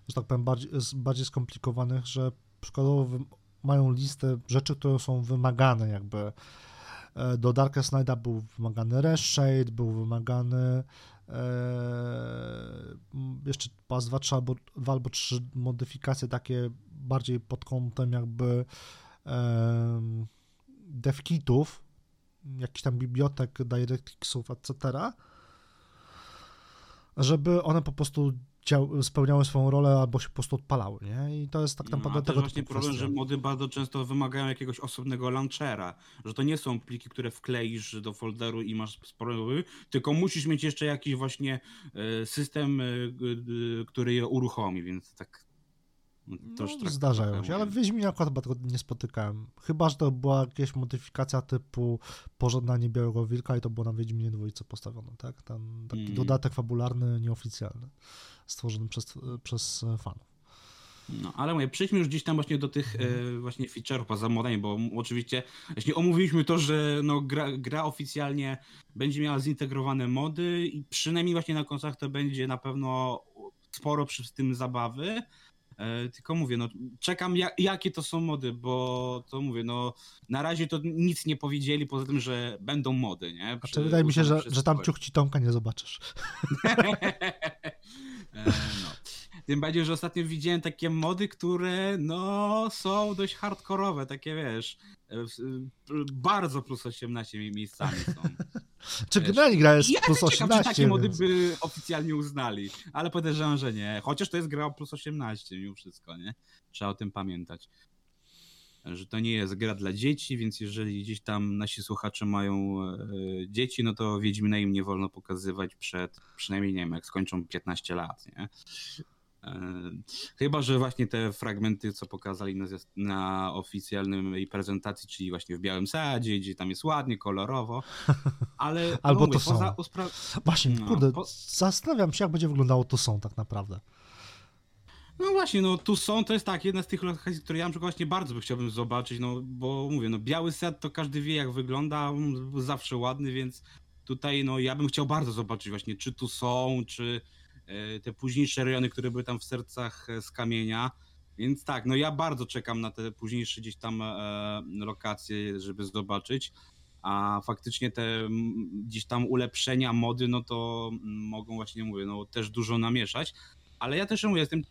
że tak powiem, bardziej, bardziej skomplikowanych, że przykładowo mają listę rzeczy, które są wymagane jakby E, do Darkest Nighta był wymagany Reshade, był wymagany e, jeszcze pas 2, 3 albo, 2 albo 3 modyfikacje takie bardziej pod kątem jakby e, devkitów, jakichś tam bibliotek, DirectXów, etc., żeby one po prostu spełniały swoją rolę albo się po prostu odpalały, nie? I to jest tak naprawdę no, tego właśnie problem, że mody bardzo często wymagają jakiegoś osobnego launchera, że to nie są pliki, które wkleisz do folderu i masz sporo, tylko musisz mieć jeszcze jakiś właśnie e, system, e, który je uruchomi, więc tak no, no zdarzają się, ale w Wiedźminie akurat chyba tego nie spotykałem. Chyba, że to była jakaś modyfikacja typu pożądanie Białego Wilka i to było na Wiedźminie dwójce postawione, tak? Ten taki mm. dodatek fabularny, nieoficjalny stworzony przez, przez fanów. No, ale mówię, przejdźmy już gdzieś tam właśnie do tych e, właśnie feature'ów poza modami, bo oczywiście właśnie omówiliśmy to, że no, gra, gra oficjalnie będzie miała zintegrowane mody i przynajmniej właśnie na konsolach to będzie na pewno sporo przy tym zabawy. E, tylko mówię, no czekam jak, jakie to są mody, bo to mówię, no na razie to nic nie powiedzieli, poza tym, że będą mody, nie? Przy, Znaczy, wydaje mi się, że, że tam ciuchci Tomka nie zobaczysz. E, no. Tym bardziej, że ostatnio widziałem takie mody, które no są dość hardkorowe, takie wiesz, e, bardzo plus 18 miejscami są. Czy generalnie gra jest ja plus 18? czy takie mody by oficjalnie uznali, ale podejrzewam, że nie. Chociaż to jest gra plus 18 mimo wszystko, nie? Trzeba o tym pamiętać. Że to nie jest gra dla dzieci, więc jeżeli gdzieś tam nasi słuchacze mają e, dzieci, no to Wiedźmina im nie wolno pokazywać przed, przynajmniej nie wiem, jak skończą 15 lat, nie? Chyba, że właśnie te fragmenty, co pokazali na, na oficjalnej prezentacji, czyli właśnie w Białym Sadzie, gdzie tam jest ładnie, kolorowo, ale Albo no, mówię, to są. uspra- Właśnie, No, kurde, po- zastanawiam się, jak będzie wyglądało to są tak naprawdę. No właśnie, no tu są, to jest tak, jedna z tych lokacji, które ja na przykład właśnie bardzo by chciałbym zobaczyć, no bo mówię, no Biały Sad to każdy wie jak wygląda, zawsze ładny, więc tutaj no ja bym chciał bardzo zobaczyć właśnie, czy tu są, czy te późniejsze rejony, które były tam w sercach e, z kamienia, więc tak, no ja bardzo czekam na te późniejsze gdzieś tam e, lokacje, żeby zobaczyć, a faktycznie te gdzieś tam ulepszenia, mody, no to mogą właśnie, mówię, no też dużo namieszać, ale ja też mówię, jestem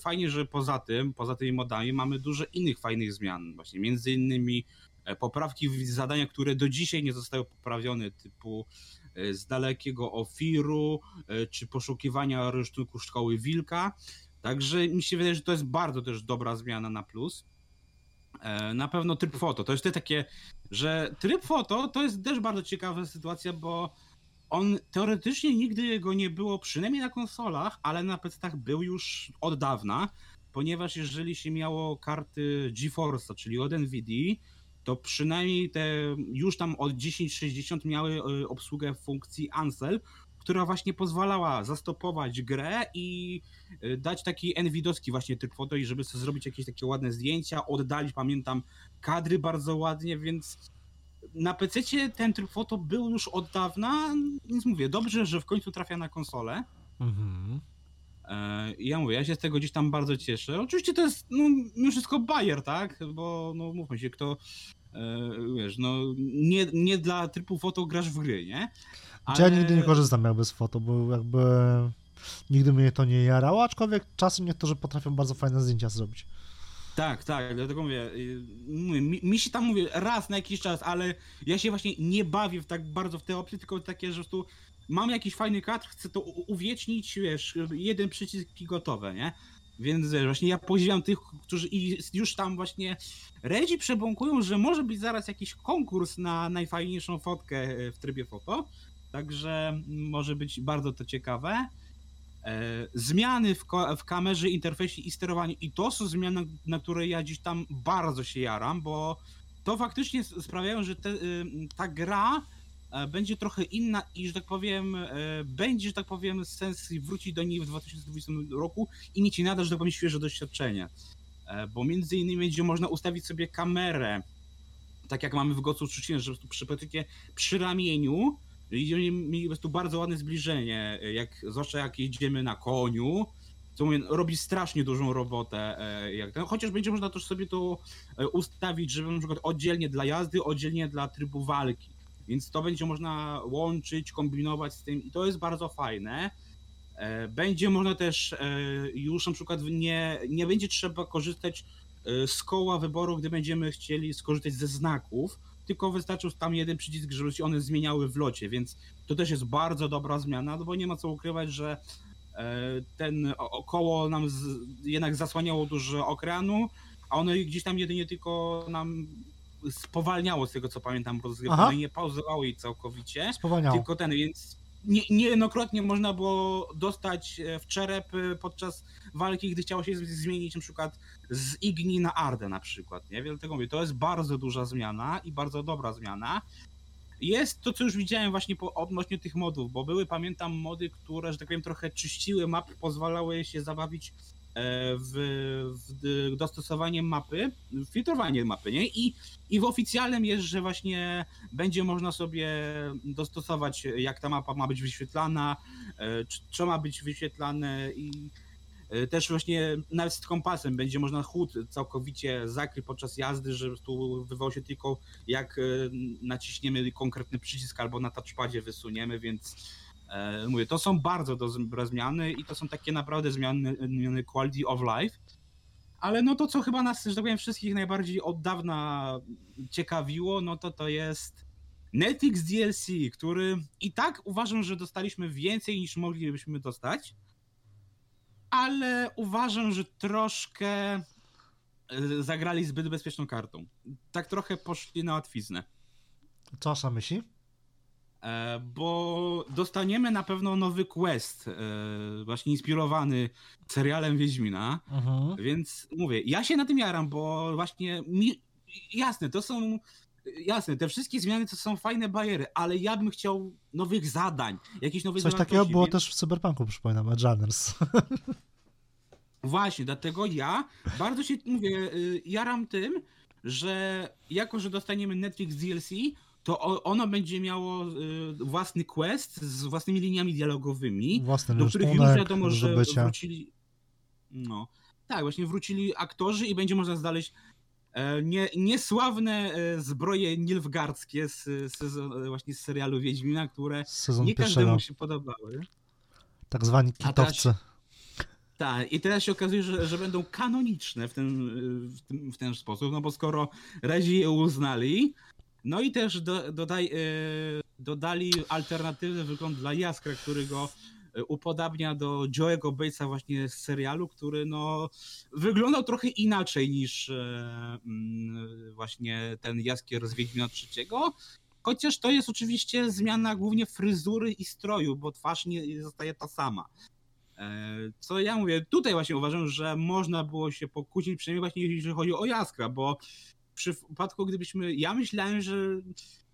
fajnie, że poza tym, poza tymi modami mamy dużo innych fajnych zmian. Właśnie. Między innymi e, poprawki w zadaniach, które do dzisiaj nie zostały poprawione, typu e, z dalekiego ofiru, e, czy poszukiwania rynsztunku szkoły wilka. Także mi się wydaje, że to jest bardzo też dobra zmiana na plus. E, Na pewno tryb foto. To jest te takie, że tryb foto to jest też bardzo ciekawa sytuacja, bo on teoretycznie nigdy go nie było, przynajmniej na konsolach, ale na PC-tach był już od dawna, ponieważ jeżeli się miało karty GeForce'a, czyli od NVIDIA, to przynajmniej te już tam od 1060 miały y, obsługę funkcji Ansel, która właśnie pozwalała zastopować grę i y, dać taki NVIDowski właśnie tryb foto i żeby sobie zrobić jakieś takie ładne zdjęcia, oddalić, pamiętam, kadry bardzo ładnie, więc na PC ten tryb foto był już od dawna, więc mówię, dobrze, że w końcu trafia na konsolę. Mhm. E, I ja mówię, ja się z tego gdzieś tam bardzo cieszę. Oczywiście to jest no, mimo wszystko bajer, tak? Bo no mówmy się, kto e, wiesz, no nie, nie dla trybu foto grasz w gry, nie? Znaczy Ja nigdy nie korzystam jakby z foto, bo jakby nigdy mnie to nie jarało, aczkolwiek czasem niektórzy potrafią bardzo fajne zdjęcia zrobić. Tak, tak, dlatego mówię, y, mówię mi, mi się tam mówię raz na jakiś czas, ale ja się właśnie nie bawię w tak bardzo w te opcje, tylko takie, że po prostu mam jakiś fajny kadr, chcę to uwiecznić, wiesz, jeden przycisk i gotowe, nie? Więc właśnie ja podziwiam tych, którzy i już tam właśnie redzi przebąkują, że może być zaraz jakiś konkurs na najfajniejszą fotkę e, w trybie foto, także może być bardzo to ciekawe. E, Zmiany w, w kamerze, interfejsie i sterowaniu. I to są zmiany, na, które ja dziś tam bardzo się jaram, bo to faktycznie sprawiają, że te, y, ta gra będzie trochę inna i, że tak powiem, e, będzie, że tak powiem, sens wrócić do niej w 2020 roku i mieć nadal, że tak powiem, świeże doświadczenie. E, Bo między innymi będzie można ustawić sobie kamerę, tak jak mamy w Gocu Trzcin, że po przy, przy ramieniu oni mieli po prostu bardzo ładne zbliżenie, jak, zwłaszcza jak jedziemy na koniu, co mówię, robi strasznie dużą robotę. e, Jak ten, chociaż będzie można też sobie to e, ustawić, żeby na przykład oddzielnie dla jazdy, oddzielnie dla trybu walki. Więc to będzie można łączyć, kombinować z tym i to jest bardzo fajne. E, Będzie można też e, już na przykład nie, nie będzie trzeba korzystać e, z koła wyboru, gdy będziemy chcieli skorzystać ze znaków, tylko wystarczył tam jeden przycisk, żeby się one zmieniały w locie, więc to też jest bardzo dobra zmiana, no bo nie ma co ukrywać, że ten o- około nam jednak zasłaniało dużo ekranu, a ono gdzieś tam jedynie tylko nam spowalniało z tego co pamiętam rozgrywkę, nie pauzowało jej całkowicie. Spowalniało. Tylko ten, więc nie, niejednokrotnie można było dostać e, w czerep e, podczas walki, gdy chciało się zmienić na przykład z Igni na Ardę na przykład, nie? Dlatego mówię, to jest bardzo duża zmiana i bardzo dobra zmiana. Jest to, co już widziałem właśnie po, odnośnie tych modów, bo były, pamiętam, mody, które, że tak powiem, trochę czyściły map, pozwalały się zabawić w, w dostosowanie mapy, filtrowanie mapy, nie? I, I w oficjalnym jest, że właśnie będzie można sobie dostosować, jak ta mapa ma być wyświetlana, co ma być wyświetlane i E, też właśnie nawet z kompasem będzie można chód całkowicie zakryć podczas jazdy, że tu wywołał się tylko jak e, naciśniemy konkretny przycisk albo na touchpadzie wysuniemy, więc e, mówię, to są bardzo dobre zmiany i to są takie naprawdę zmiany, zmiany quality of life. Ale no to, co chyba nas, że tak powiem, wszystkich najbardziej od dawna ciekawiło, no to to jest Netflix DLC, który i tak uważam, że dostaliśmy więcej niż moglibyśmy dostać ale uważam, że troszkę e, zagrali zbyt bezpieczną kartą. Tak trochę poszli na łatwiznę. Co Asza myśli? E, bo dostaniemy na pewno nowy quest, e, właśnie inspirowany serialem Wiedźmina, uh-huh. więc mówię, ja się na tym jaram, bo właśnie mi, jasne, to są jasne, te wszystkie zmiany to są fajne bariery, ale ja bym chciał nowych zadań, jakichś nowych Coś takiego było więc... też w Cyberpunku, przypominam, Edgerunners. Właśnie, dlatego ja bardzo się, mówię, y, jaram tym, że jako, że dostaniemy Netflix DLC, to ono będzie miało y, własny quest z własnymi liniami dialogowymi, Własny do których już wiadomo, że wrócili. No, tak, właśnie wrócili aktorzy i będzie można znaleźć e, nie, niesławne e, zbroje nilfgardzkie z, właśnie z serialu Wiedźmina, które Sezon nie każdemu się podobały. Tak zwani kitowcy. Tak, i teraz się okazuje, że, że będą kanoniczne w ten, w, ten, w ten sposób, no bo skoro Rezi je uznali, no i też do, dodaj, e, dodali alternatywny wygląd dla Jaskra, który go e, upodabnia do Joe'ego Batesa właśnie z serialu, który no wyglądał trochę inaczej niż e, mm, właśnie ten Jaskier z Wiedźmina trzeciego, chociaż to jest oczywiście zmiana głównie fryzury i stroju, bo twarz nie zostaje ta sama. Co ja mówię, tutaj właśnie uważam, że można było się pokusić, przynajmniej właśnie jeśli chodzi o Jaskra, bo w przypadku gdybyśmy, ja myślałem, że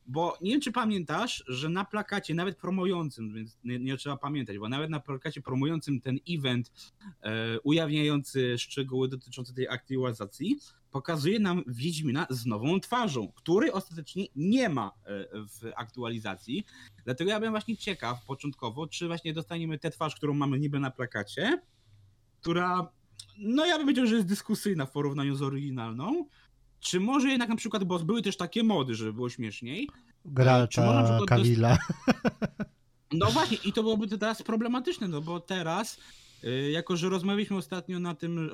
bo nie wiem, czy pamiętasz, że na plakacie, nawet promującym, więc nie, nie trzeba pamiętać, bo nawet na plakacie promującym ten event, e, ujawniający szczegóły dotyczące tej aktualizacji, pokazuje nam Wiedźmina z nową twarzą, której ostatecznie nie ma e, w aktualizacji. Dlatego ja bym właśnie ciekaw początkowo, czy właśnie dostaniemy tę twarz, którą mamy niby na plakacie, która, no ja bym powiedział, że jest dyskusyjna w porównaniu z oryginalną, czy może jednak na przykład, bo były też takie mody, żeby było śmieszniej. Geralta, Kawila. No właśnie, i to byłoby teraz problematyczne, no bo teraz y, jako, że rozmawialiśmy ostatnio na tym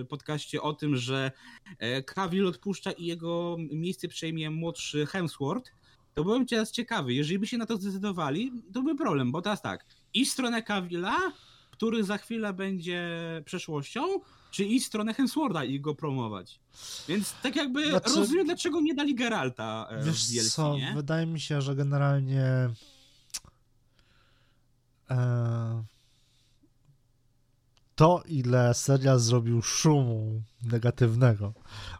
y, podcaście o tym, że Kawil odpuszcza i jego miejsce przejmie młodszy Hemsworth, to byłem teraz ciekawy. Jeżeli by się na to zdecydowali, to by problem, bo teraz tak, i w stronę Kawila, który za chwilę będzie przeszłością, czy iść w stronę Hemswortha i go promować. Więc tak jakby znaczy, rozumiem, dlaczego nie dali Geralta e, wiesz w DLC, co, nie? wydaje mi się, że generalnie e, to, ile serial zrobił szumu negatywnego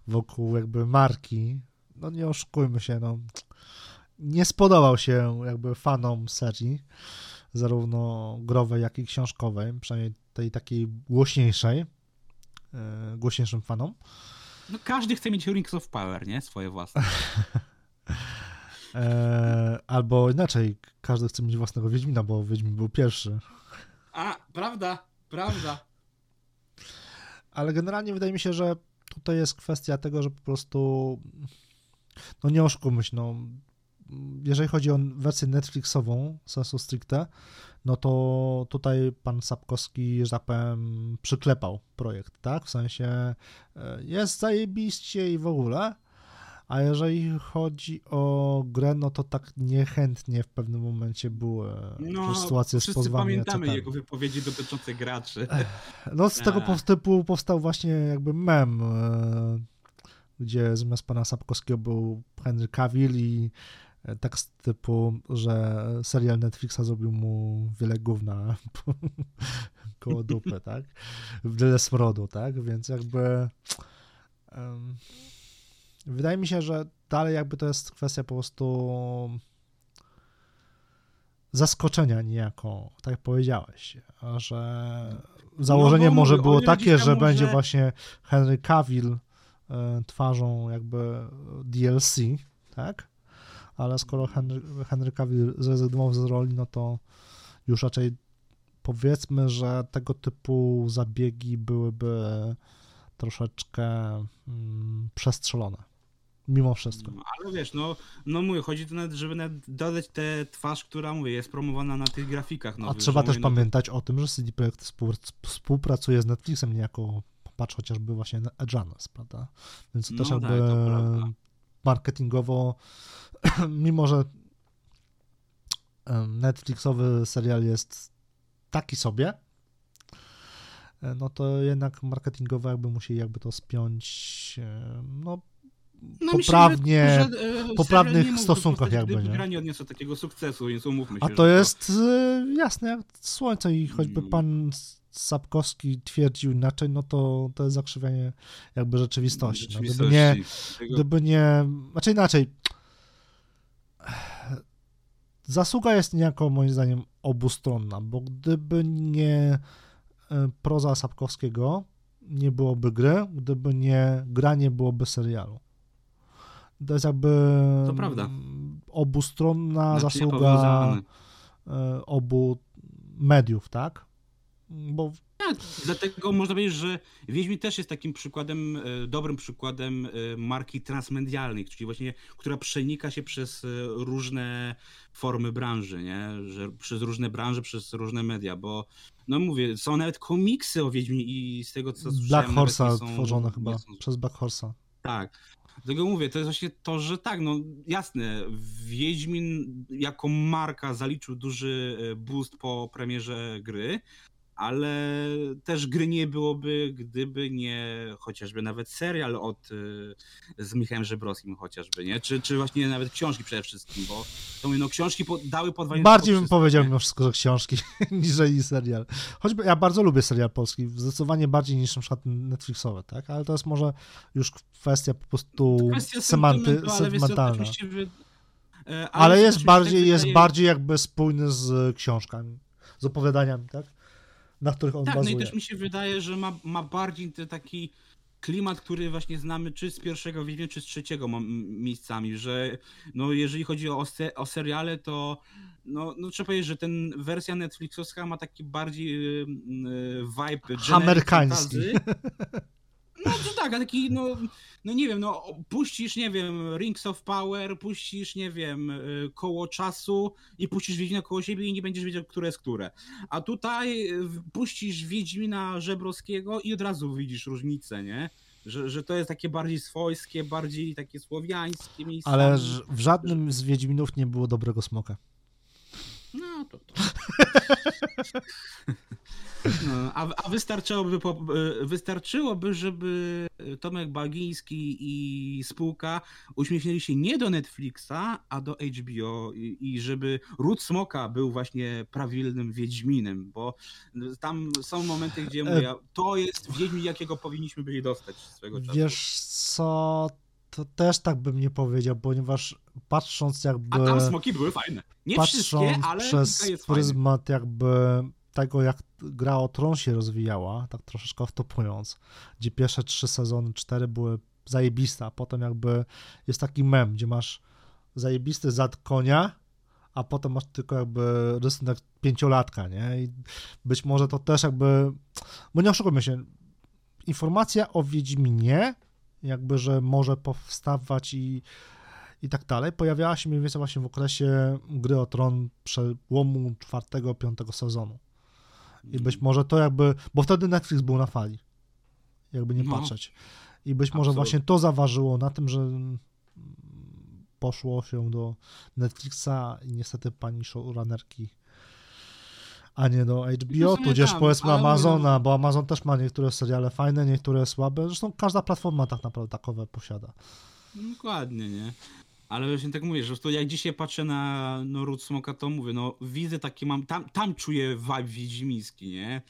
wokół jakby marki, no nie oszukujmy się, no nie spodobał się jakby fanom serii, zarówno growej, jak i książkowej, przynajmniej tej takiej głośniejszej. E, głośniejszym fanom. No każdy chce mieć Rings of Power, nie? Swoje własne. e, albo inaczej, każdy chce mieć własnego Wiedźmina, bo Wiedźmin był pierwszy. A, prawda, prawda. Ale generalnie wydaje mi się, że tutaj jest kwestia tego, że po prostu no nie oszukujmy się, no jeżeli chodzi o wersję Netflixową, sensu stricte, no to tutaj pan Sapkowski, że tak powiem, przyklepał projekt, tak? W sensie e, jest zajebiście i w ogóle, a jeżeli chodzi o grę, no to tak niechętnie w pewnym momencie były no, sytuacje z pozwaniem. pamiętamy jego wypowiedzi dotyczące graczy. No z tego typu powstał właśnie jakby mem, e, gdzie zamiast pana Sapkowskiego był Henry Cavill i tekst typu, że serial Netflixa zrobił mu wiele gówna koło dupy, tak? Wiele smrodu, tak? Więc jakby um, wydaje mi się, że dalej jakby to jest kwestia po prostu zaskoczenia niejako, tak jak powiedziałeś, że założenie No może było takie, że będzie może- właśnie Henry Cavill e, twarzą jakby DLC, tak? Ale skoro Henry, Henry Cavill zrezygnował z roli, no to już raczej powiedzmy, że tego typu zabiegi byłyby troszeczkę mm, przestrzelone. Mimo wszystko. No, ale wiesz, no, no mówię, chodzi tu nawet, żeby nawet dodać tę twarz, która, mówię, jest promowana na tych grafikach A nowych. trzeba że też mówię, no to- pamiętać o tym, że CD Projekt współ- współpracuje z Netflixem niejako, patrz chociażby właśnie na Edgeanes, prawda? Więc to też No jakby tak, to marketingowo, mimo że Netflixowy serial jest taki sobie, e, no to jednak marketingowo jakby musieli jakby to spiąć, e, no No, poprawnie, że, e, poprawnych serial nie mógłby stosunkach jakby, nie? gra nie odniosła takiego sukcesu, więc umówmy się. A to jest y, jasne jak słońce i choćby Mm. pan Sapkowski twierdził inaczej, no to to jest zakrzywianie jakby rzeczywistości. No, gdyby rzeczywistości. nie, Tego- gdyby nie, znaczy inaczej, zasługa jest niejako moim zdaniem obustronna, bo gdyby nie y, proza Sapkowskiego, nie byłoby gry, gdyby nie gra, nie byłoby serialu. To jest jakby To prawda. obustronna Znaczy, zasługa e, obu mediów, tak? Bo Tak, dlatego można powiedzieć, że Wiedźmin też jest takim przykładem, e, dobrym przykładem e, marki transmedialnej, czyli właśnie, która przenika się przez e, różne formy branży, nie? Że przez różne branże, przez różne media, bo no mówię, są nawet komiksy o Wiedźminie i z tego co Black słyszałem, nawet Horse'a tworzone chyba są- przez Black Horse'a. Tak. Dlatego mówię, to jest właśnie to, że tak, no jasne, Wiedźmin jako marka zaliczył duży boost po premierze gry, ale też gry nie byłoby, gdyby nie chociażby nawet serial od e, z Michałem Żebrowskim chociażby, nie? Czy, czy właśnie nawet książki przede wszystkim, bo to mówię, no książki po, dały podwajanie Bardziej bym powiedział mimo wszystko, że książki niżeli serial. Choćby ja bardzo lubię serial polski, zdecydowanie bardziej niż na przykład Netflixowe, tak? Ale to jest może już kwestia po prostu Kwestia semanty, ale wy- e, Ale też jest bardziej, tak jest wydaje- bardziej jakby spójny z książkami, z opowiadaniami, tak? Na których on Tak, no bazuje. i też mi się wydaje, że ma, ma bardziej taki klimat, który właśnie znamy czy z pierwszego Wiedźmia, czy z trzeciego miejscami, że no jeżeli chodzi o, se, o seriale, to no, no trzeba powiedzieć, że ten wersja Netflixowska ma taki bardziej y, y, vibe Amerykański. No to tak, a taki, no, no nie wiem, no puścisz, nie wiem, Rings of Power, puścisz, nie wiem, y, koło czasu i puścisz Wiedźmina koło siebie i nie będziesz wiedział, które jest które. A tutaj y, puścisz Wiedźmina Żebrowskiego i od razu widzisz różnicę, nie? Że, że to jest takie bardziej swojskie, bardziej takie słowiańskie miejsca. Ale w żadnym z Wiedźminów nie było dobrego smoka. No to to. No, a, a wystarczyłoby, e, wystarczyłoby, żeby Tomek Bagiński i spółka uśmiechnęli się nie do Netflixa, a do HBO i, i żeby Ród Smoka był właśnie prawilnym Wiedźminem, bo tam są momenty, gdzie mówię, to jest Wiedźmin, jakiego powinniśmy byli dostać swego czasu. Wiesz co, to też tak bym nie powiedział, ponieważ patrząc jakby... A tam smoki były fajne. Nie patrząc wszystkie, ale przez pryzmat jakby tego, jak gra o Tron się rozwijała, tak troszeczkę wtopując, gdzie pierwsze trzy sezony, cztery były zajebiste, a potem jakby jest taki mem, gdzie masz zajebisty zad konia, a potem masz tylko jakby rysunek pięciolatka, nie? I być może to też jakby, bo nie oszukujmy się, informacja o Wiedźminie, jakby, że może powstawać i i tak dalej, pojawiała się mniej więcej właśnie w okresie gry o Tron przełomu czwartego, piątego sezonu. I być może to jakby, bo wtedy Netflix był na fali, jakby nie No. patrzeć. I być może Absolutnie. właśnie to zaważyło na tym, że poszło się do Netflixa i niestety pani showrunnerki, a nie do HBO, tudzież tam, powiedzmy Amazona, no- bo Amazon też ma niektóre seriale fajne, niektóre słabe. Zresztą każda platforma tak naprawdę takowe posiada. Dokładnie, nie? Ale właśnie tak mówię, że to jak dzisiaj patrzę na no, Smoka, to mówię, no widzę takie mam, tam, tam czuję vibe wiedźmiński, nie?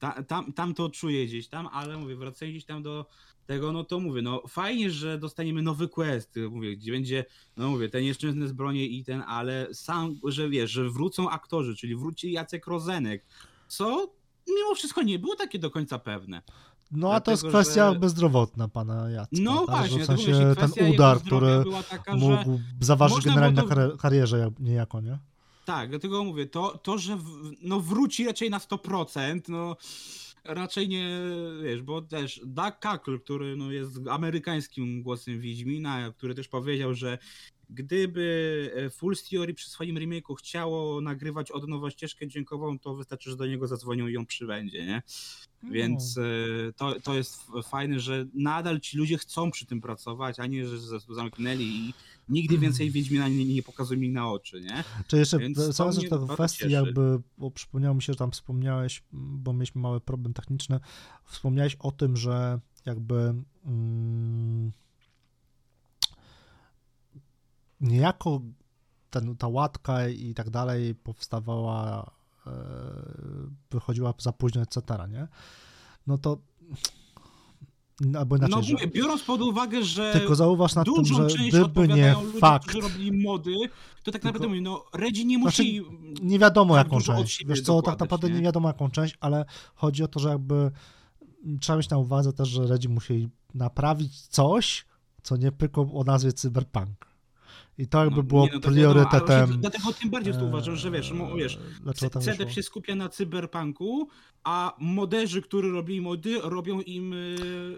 Ta, tam, tam to czuję gdzieś tam, ale mówię, wracając gdzieś tam do tego, no to mówię, no fajnie, że dostaniemy nowy quest, mówię, gdzie będzie, no mówię, te nieszczęsne zbroje i ten, ale sam, że wiesz, że wrócą aktorzy, czyli wróci Jacek Rozenek, co mimo wszystko nie było takie do końca pewne. No a to jest kwestia że... bezdrowotna pana Jacka. No tak? właśnie, w sensie ten udar, który taka, mógł zaważyć generalnie to... na karierze niejako, nie? Tak, dlatego mówię, to, to że w, no wróci raczej na 100%, no raczej nie, wiesz, bo też Doug Cackle, który no, jest amerykańskim głosem Wiedźmina, który też powiedział, że gdyby e, Full Theory przy swoim remake'u chciało nagrywać od nowa ścieżkę dźwiękową, to wystarczy, że do niego zadzwonią i ją przybędzie, nie? No. Więc e, to, to jest fajne, że nadal ci ludzie chcą przy tym pracować, a nie, że zamknęli i nigdy hmm. więcej Wiedźmina nie, nie pokazują mi na oczy, nie? Czy jeszcze cała to kwestii jakby, bo przypomniało mi się, że tam wspomniałeś, bo mieliśmy mały problem techniczny, wspomniałeś o tym, że jakby mm, niejako ten, ta łatka i tak dalej powstawała, e, wychodziła za późno, etc., nie? No to albo inaczej, no mówię, biorąc pod uwagę, że tylko zauważ na tym, że gdyby nie ludzie, fakt, którzy robili mody, to tak naprawdę mówię, no Redzi nie musi... Znaczy, nie wiadomo tak jaką część, wiesz co, tak naprawdę nie? nie wiadomo jaką część, ale chodzi o to, że jakby trzeba mieć na uwadze też, że Redzi musi naprawić coś, co nie pykło o nazwie Cyberpunk. I to jakby no, było no, priorytetem. No, dlatego tym bardziej to uważam, że wiesz, wiesz CDEP się skupia na cyberpunku, a moderzy, którzy robili mody, robią im y,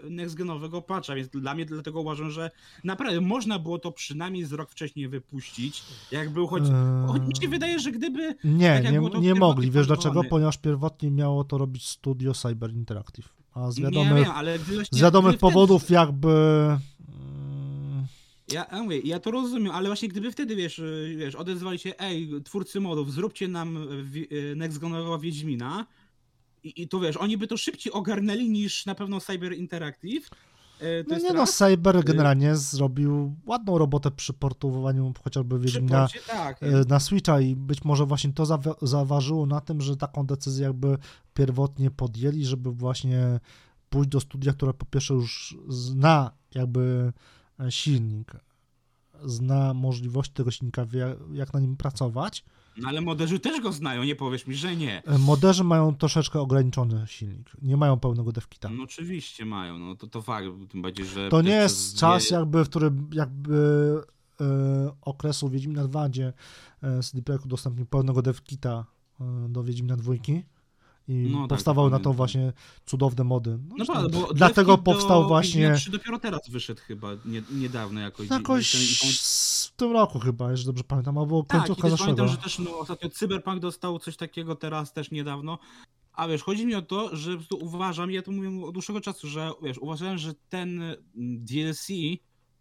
nextgenowego patcha, więc dla mnie dlatego uważam, że naprawdę można było to przynajmniej z rok wcześniej wypuścić, jak był choć... Eee... mi się wydaje, że gdyby... Nie, tak nie, nie mogli, wiesz dlaczego? Ponieważ pierwotnie miało to robić studio Cyber Interactive. A z wiadomych, nie, nie, z wiadomych powodów jakby ja, ja mówię, ja to rozumiem, ale właśnie gdyby wtedy, wiesz, y, wiesz, odezwali się, ej, twórcy modów, zróbcie nam y, Next Generowego Wiedźmina. I, i to wiesz, oni by to szybciej ogarnęli niż na pewno Cyber Interactive. E, to no nie no, Cyber y, generalnie zrobił ładną robotę przy portowaniu chociażby Wiedźmina tak, e, na Switcha i być może właśnie to zaważyło na tym, że taką decyzję jakby pierwotnie podjęli, żeby właśnie pójść do studia, które po pierwsze już zna jakby silnik, zna możliwości tego silnika, wie jak na nim pracować. No ale moderzy też go znają, nie powiesz mi, że nie. E, moderzy mają troszeczkę ograniczony silnik, nie mają pełnego devkita. No oczywiście mają, no to, to fakt, tym bardziej, że... To nie jest czas jakby, w którym jakby e, okresu Wiedźmina 2, gdzie e, CD Projekt udostępnił pełnego devkita e, do Wiedźmina dwójki i no, tak, powstawały tak, na to właśnie cudowne mody. No, no bo dlatego powstał właśnie. dopiero teraz wyszedł chyba nie, niedawno jakoś. Jakoś ten... w tym roku chyba, jeżeli dobrze pamiętam, albo tak, końcówka tak, zeszłego. pamiętam, że też no, ostatnio Cyberpunk dostał coś takiego teraz też niedawno. A wiesz, chodzi mi o to, że uważam, ja to mówię od dłuższego czasu, że wiesz, uważałem, że ten DLC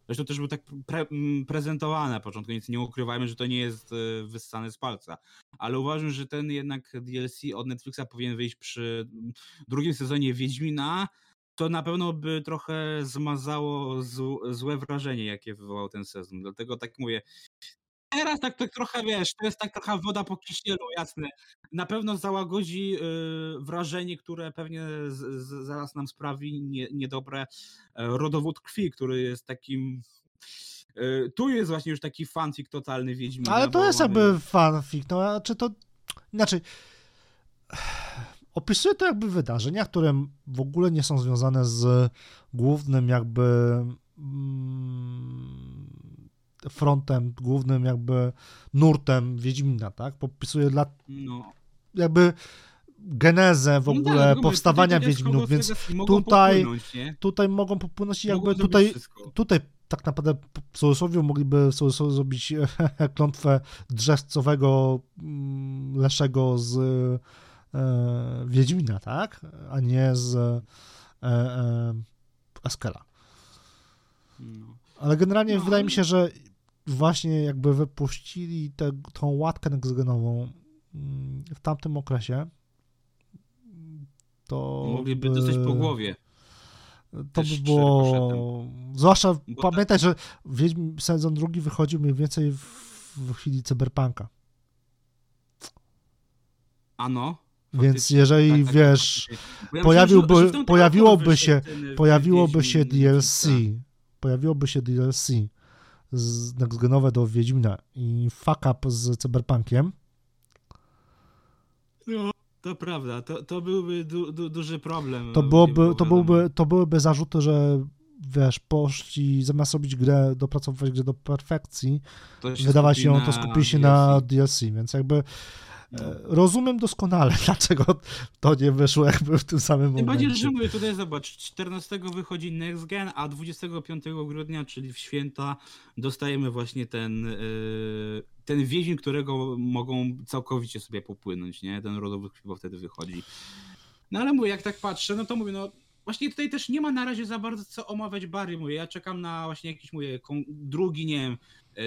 Zresztą też był tak pre prezentowany na początku, więc nie ukrywajmy, że to nie jest e, wyssane z palca. Ale uważam, że ten jednak DLC od Netflixa powinien wyjść przy drugim sezonie Wiedźmina. To na pewno by trochę zmazało złe wrażenie, jakie wywołał ten sezon. Dlatego tak mówię, Teraz tak, tak trochę wiesz, to jest tak trochę woda po kiśnielu, jasne. Na pewno załagodzi y, wrażenie, które pewnie z, z, zaraz nam sprawi nie, niedobre y, rodowód krwi, który jest takim. Y, tu jest właśnie już taki fanfic totalny Wiedźmina. Ale to jest mamy... jakby fanfic, no czy to. Inaczej. Opisuje to jakby wydarzenia, które w ogóle nie są związane z głównym jakby. Mm, frontem, głównym jakby nurtem Wiedźmina, tak? Popisuje dla... No. jakby genezę w no ogóle tak, no powstawania Wiedźminów, więc tutaj, tutaj mogą popłynąć i jakby tutaj, tutaj tak naprawdę w cudzysłowie mogliby w zrobić klątwę drzewcowego mm, Leszego z e, Wiedźmina, tak? A nie z e, e, Askela. No. Ale generalnie no, wydaje mi się, że właśnie jakby wypuścili tę tą łatkę nextgenową mm, w tamtym okresie, to mogliby by, dostać po głowie. To by było. Zwłaszcza Bo pamiętaj, tak... że Wiedźmin sezon drugi wychodził mniej więcej w, w chwili cyberpunka. Ano. Więc jeżeli tak, tak, wiesz, ja pojawiłby, myślę, że, że pojawiłoby się, pojawiłoby się DLC, pojawiłoby się DLC z nextgenowe do Wiedźmina i fuck up z Cyberpunkiem. No, To prawda, to, to byłby du, du, duży problem. To, byłoby, to, byłby, to byłyby zarzuty, że wiesz, poszli zamiast robić grę, dopracowywać grę do perfekcji, wydawać ją, to skupili się na DLC, więc jakby no. E, rozumiem doskonale, dlaczego to nie wyszło jakby w tym samym momencie. Tym bardziej, że mówię, tutaj zobacz, 14 wychodzi Next Gen, a 25 grudnia, czyli w święta, dostajemy właśnie ten, e, ten więzień, którego mogą całkowicie sobie popłynąć, nie? Ten rodowy chyba wtedy wychodzi. No ale mówię, jak tak patrzę, no to mówię, no właśnie tutaj też nie ma na razie za bardzo co omawiać Barry, mówię, ja czekam na właśnie jakiś, mówię, drugi, nie wiem,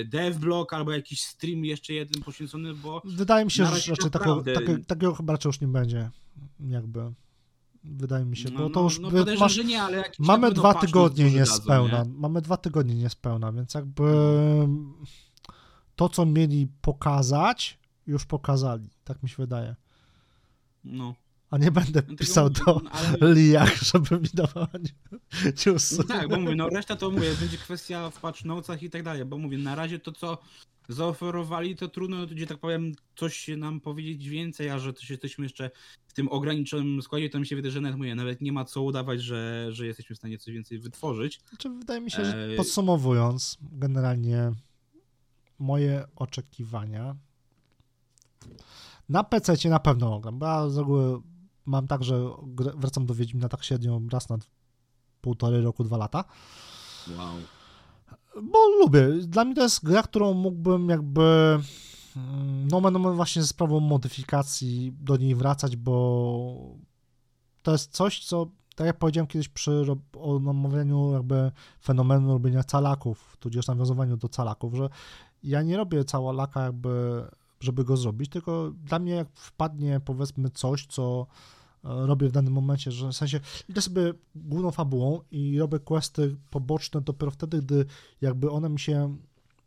devblog albo jakiś stream jeszcze jeden poświęcony, bo... Wydaje mi się, że raczej naprawdę... takiego, takiego chyba raczej już nie będzie, jakby. Wydaje mi się, bo no, to już... No, no masz, nie, ale mamy dwa tygodnie niespełna, nie? mamy dwa tygodnie niespełna, więc jakby to, co mieli pokazać, już pokazali, tak mi się wydaje. No. A nie będę pisał do ale... Liach, żeby mi dawał newsy. No tak, bo mówię, no reszta to mówię, będzie kwestia w patch notesach i tak dalej, bo mówię, na razie to co zaoferowali, to trudno, gdzie tak powiem, coś nam powiedzieć więcej, a że też jesteśmy jeszcze w tym ograniczonym składzie, to mi się wydaje, że nawet, mówię, nawet nie ma co udawać, że, że jesteśmy w stanie coś więcej wytworzyć. Znaczy, wydaje mi się, że e, podsumowując, generalnie moje oczekiwania na PC na pewno ogram, bo ja z reguły mam tak, że wracam do Wiedźmina tak średnio raz na półtorej roku, dwa lata. Wow. Bo lubię. Dla mnie to jest gra, którą mógłbym jakby no, no właśnie ze sprawą modyfikacji do niej wracać, bo to jest coś, co tak jak powiedziałem kiedyś przy omawianiu jakby fenomenu robienia calaków, tudzież nawiązowaniu do calaków, że ja nie robię cała laka jakby żeby go zrobić, tylko dla mnie jak wpadnie powiedzmy coś, co e, robię w danym momencie, że w sensie idę sobie główną fabułą i robię questy poboczne dopiero wtedy, gdy jakby one mi się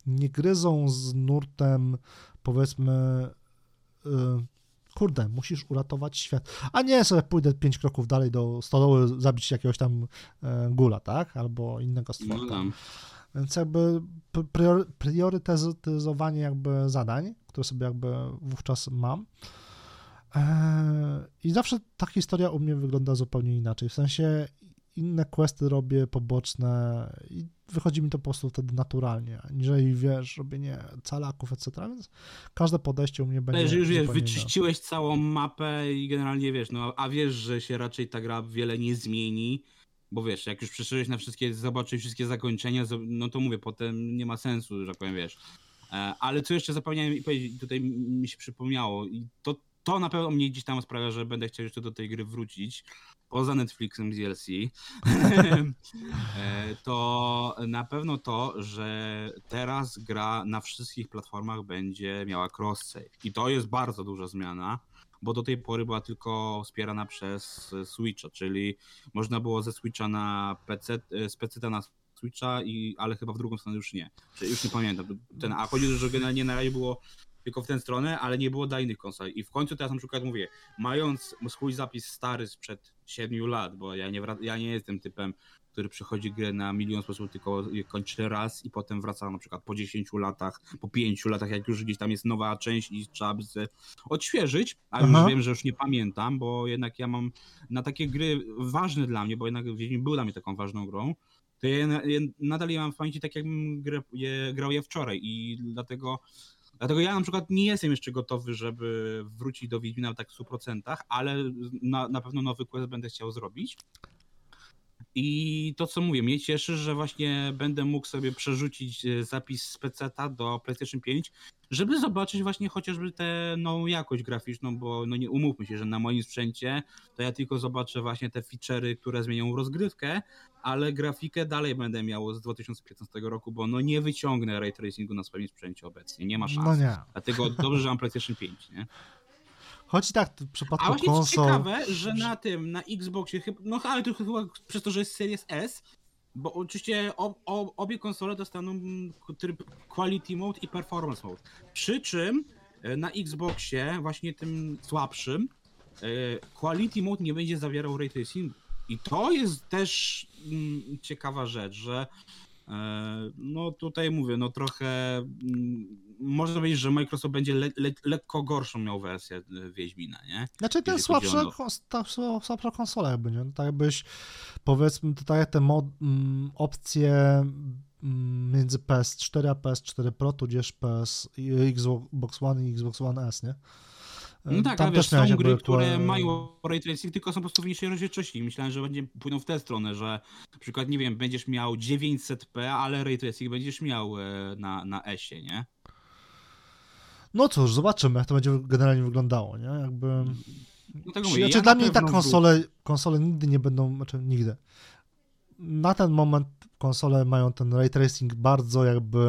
nie gryzą z nurtem powiedzmy yy, kurde, musisz uratować świat. A nie sobie pójdę pięć kroków dalej do stodoły, zabić jakiegoś tam yy, gula, tak? Albo innego stworka. No Więc jakby priorytetyzowanie jakby zadań które sobie jakby wówczas mam. E, I zawsze ta historia u mnie wygląda zupełnie inaczej. W sensie inne questy robię poboczne i wychodzi mi to po prostu wtedy naturalnie, aniżeli wiesz, robienie calaków, etc. Więc każde podejście u mnie będzie. Jeżeli już wiesz, wyczyściłeś inne. całą mapę i generalnie wiesz, no a wiesz, że się raczej ta gra wiele nie zmieni, bo wiesz, jak już przeszedłeś na wszystkie, zobaczyć wszystkie zakończenia, no to mówię, potem nie ma sensu, że tak powiem, wiesz, ale co jeszcze zapomniałem powiedzieć, tutaj mi się przypomniało i to, to na pewno mnie gdzieś tam sprawia, że będę chciał jeszcze do tej gry wrócić, poza Netflixem z DLC, e, to na pewno to, że teraz gra na wszystkich platformach będzie miała cross-save. I to jest bardzo duża zmiana, bo do tej pory była tylko wspierana przez Switcha, czyli można było ze Switcha na PC, e, z PC na Switcha, i, ale chyba w drugą stronę już nie. Już nie pamiętam. Ten, a chodzi o to, że generalnie na razie było tylko w tę stronę, ale nie było dla innych konsol. I w końcu teraz na przykład mówię, mając swój zapis stary sprzed 7 lat, bo ja nie, ja nie jestem typem, który przychodzi grę na milion sposób, tylko kończy raz i potem wraca na przykład po 10 latach, po 5 latach, jak już gdzieś tam jest nowa część i trzeba by odświeżyć, a Aha. już wiem, że już nie pamiętam, bo jednak ja mam na takie gry ważne dla mnie, bo jednak Wiedźmin był dla mnie taką ważną grą, to ja, ja nadal je mam w pamięci tak, jakbym je, grał je wczoraj i dlatego Dlatego ja na przykład nie jestem jeszcze gotowy, żeby wrócić do Wiedźmina tak w 100%, ale na, na pewno nowy quest będę chciał zrobić. I to co mówię, mnie cieszy, że właśnie będę mógł sobie przerzucić e, zapis z PC do PlayStation 5, żeby zobaczyć właśnie chociażby tę nową jakość graficzną, bo no nie umówmy się, że na moim sprzęcie to ja tylko zobaczę właśnie te feature'y, które zmienią rozgrywkę, ale grafikę dalej będę miał z 2015 roku, bo no nie wyciągnę ray tracingu na swoim sprzęcie obecnie, nie ma szans. No nie. Dlatego dobrze, że mam PlayStation 5, nie? Choć tak w przypadku A właśnie konsol... ciekawe, że na tym, na Xboxie, no ale to chyba przez to, że jest Series S, bo oczywiście ob, ob, obie konsole dostaną tryb Quality Mode i Performance Mode. Przy czym e, na Xboxie, właśnie tym słabszym, e, Quality Mode nie będzie zawierał ray tracingu. I to jest też mm, ciekawa rzecz, że no tutaj mówię, no trochę mm, można powiedzieć, że Microsoft będzie le, le, lekko gorszą miał wersję e, Wiedźmina, nie? Znaczy ten słabsza, ta, słabsza konsola jakby, nie? No tak jakbyś powiedzmy tutaj te mod, mm, opcje mm, między PS4 a PS4 Pro, tudzież PS, Xbox One i Xbox One S, nie? No tak, Tam ale też są gry, które mają ray tracing, tylko są po prostu w niższej rozdzielczości. Myślałem, że będzie pójdą w tę stronę, że na przykład, nie wiem, będziesz miał 900p, ale ray tracing będziesz miał e, na, na S-ie, nie? No cóż, zobaczymy, jak to będzie generalnie wyglądało, nie? Jakby... No tego mówię, znaczy, ja dla mnie tak konsole, konsole nigdy nie będą, znaczy nigdy. Na ten moment konsole mają ten ray tracing bardzo jakby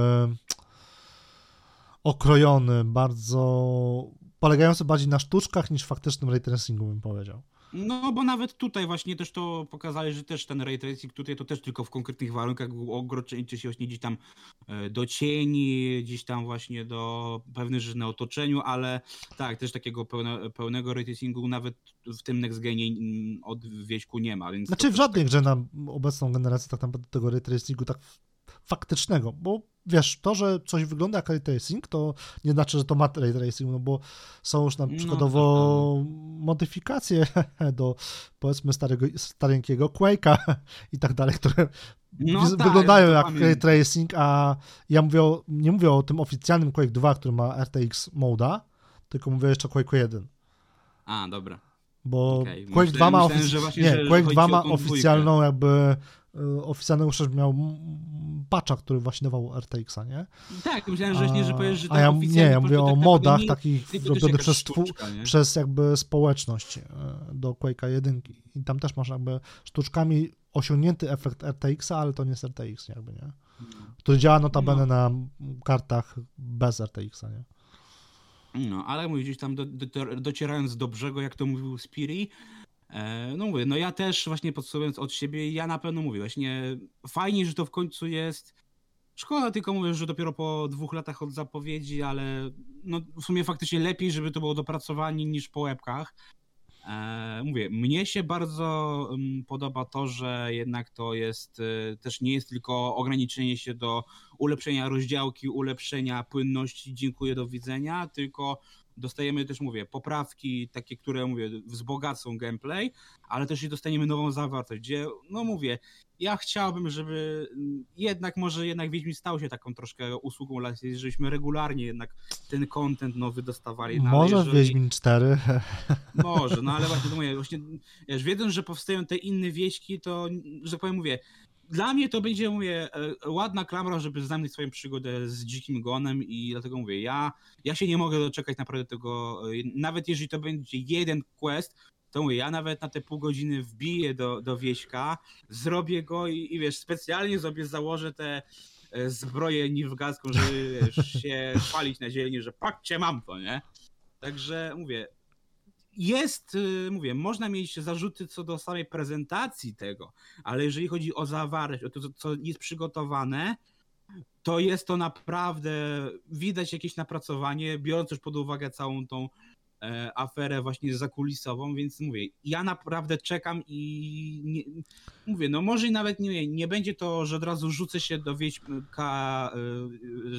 okrojony, bardzo polegający bardziej na sztuczkach niż faktycznym ray tracingu, bym powiedział. No, bo nawet tutaj właśnie też to pokazali, że też ten ray tracing tutaj to też tylko w konkretnych warunkach ograniczy się właśnie gdzieś tam e, do cieni, gdzieś tam właśnie do pewnych rzeczy na otoczeniu, ale tak, też takiego pełne, pełnego ray tracingu nawet w tym next genie od wieśku nie ma. Więc znaczy w żadnej tak... grze na obecną generację tak naprawdę tego ray tracingu tak faktycznego, bo wiesz, to, że coś wygląda jak ray tracing, to nie znaczy, że to ma ray tracing, no bo są już na no, przykładowo no, modyfikacje do powiedzmy starego, starenkiego Quake'a i tak dalej, które no, tak, wyglądają jak ray tracing, a ja mówię o, nie mówię o tym oficjalnym Quake 2, który ma RTX moda, tylko mówię jeszcze o Quake 1. A, dobra. Bo okay. Quake 2 ma, ofic... nie, Quake 2 ma oficjalną jakby Y, oficjalnego już miał patcha, który właśnie dawał RTX-a, nie? Tak, myślałem, że nie, że powiesz, że A ja, nie, ja mówię o tak modach nie, takich robionych przez, sztuczka, przez jakby społeczność y, do Quake'a 1 i tam też masz jakby sztuczkami osiągnięty efekt RTX-a, ale to nie jest RTX, jakby, nie? Który działa notabene no. na kartach bez RTX-a, nie? No, ale gdzieś tam do, do, docierając do brzegu, jak to mówił Spiri, no mówię, no ja też właśnie podsumowując od siebie, ja na pewno mówię, właśnie fajnie, że to w końcu jest. Szkoda tylko mówię, że dopiero po dwóch latach od zapowiedzi, ale no w sumie faktycznie lepiej, żeby to było dopracowanie niż po łebkach. E, mówię, mnie się bardzo um, podoba to, że jednak to jest e, też nie jest tylko ograniczenie się do ulepszenia rozdziałki, ulepszenia płynności, dziękuję, do widzenia, tylko dostajemy też, mówię, poprawki takie, które, mówię, wzbogacą gameplay, ale też i dostaniemy nową zawartość, gdzie, no mówię, ja chciałbym, żeby jednak, może jednak Wiedźmin stał się taką troszkę usługą dla żebyśmy regularnie jednak ten content nowy dostawali. No, może jeżeli... Wiedźmin 4. Może, no ale właśnie, to mówię, właśnie, wiesz, wiedząc, że powstają te inne wieśki, to, że tak powiem, mówię, dla mnie to będzie, mówię, e, ładna klamra, żeby zamknąć swoją przygodę z Dzikim Gonem i dlatego mówię, ja, ja się nie mogę doczekać naprawdę tego, e, nawet jeżeli to będzie jeden quest, to mówię, ja nawet na te pół godziny wbiję do, do wieśka, zrobię go i, i wiesz, specjalnie sobie założę te e, zbroję niwgacką, żeby wiesz, się chwalić na dzielni, że patrzcie, mam to, nie? Także mówię, jest, y, mówię, można mieć zarzuty co do samej prezentacji tego, ale jeżeli chodzi o zawartość, o to, co jest przygotowane, to jest to naprawdę, widać jakieś napracowanie, biorąc już pod uwagę całą tą aferę właśnie zakulisową, więc mówię, ja naprawdę czekam i nie, mówię, no może nawet nie, nie będzie to, że od razu rzucę się do Wiedźmka e,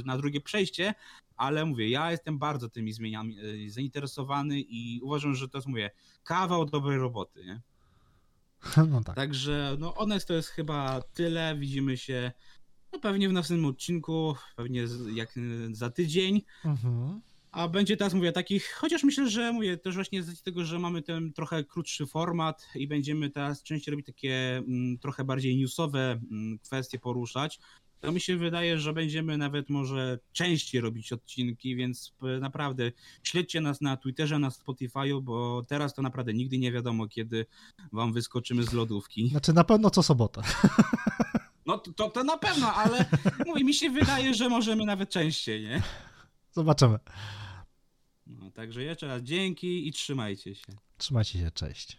na drugie przejście, ale mówię, ja jestem bardzo tymi zmianami e, zainteresowany i uważam, że to jest, mówię, kawał dobrej roboty, nie? No tak. Także, no Honest to jest chyba tyle, widzimy się no, pewnie w następnym odcinku, pewnie jak za tydzień. Mhm. A będzie teraz, mówię, takich, chociaż myślę, że mówię też właśnie z tego, że mamy ten trochę krótszy format i będziemy teraz częściej robić takie mm, trochę bardziej newsowe mm, kwestie poruszać, to mi się wydaje, że będziemy nawet może częściej robić odcinki, więc naprawdę śledźcie nas na Twitterze, na Spotify'u, bo teraz to naprawdę nigdy nie wiadomo, kiedy wam wyskoczymy z lodówki. Znaczy na pewno co sobota. No to, to na pewno, ale mówi, mi się wydaje, że możemy nawet częściej, nie? Zobaczymy. Także jeszcze raz dzięki i trzymajcie się. Trzymajcie się, cześć.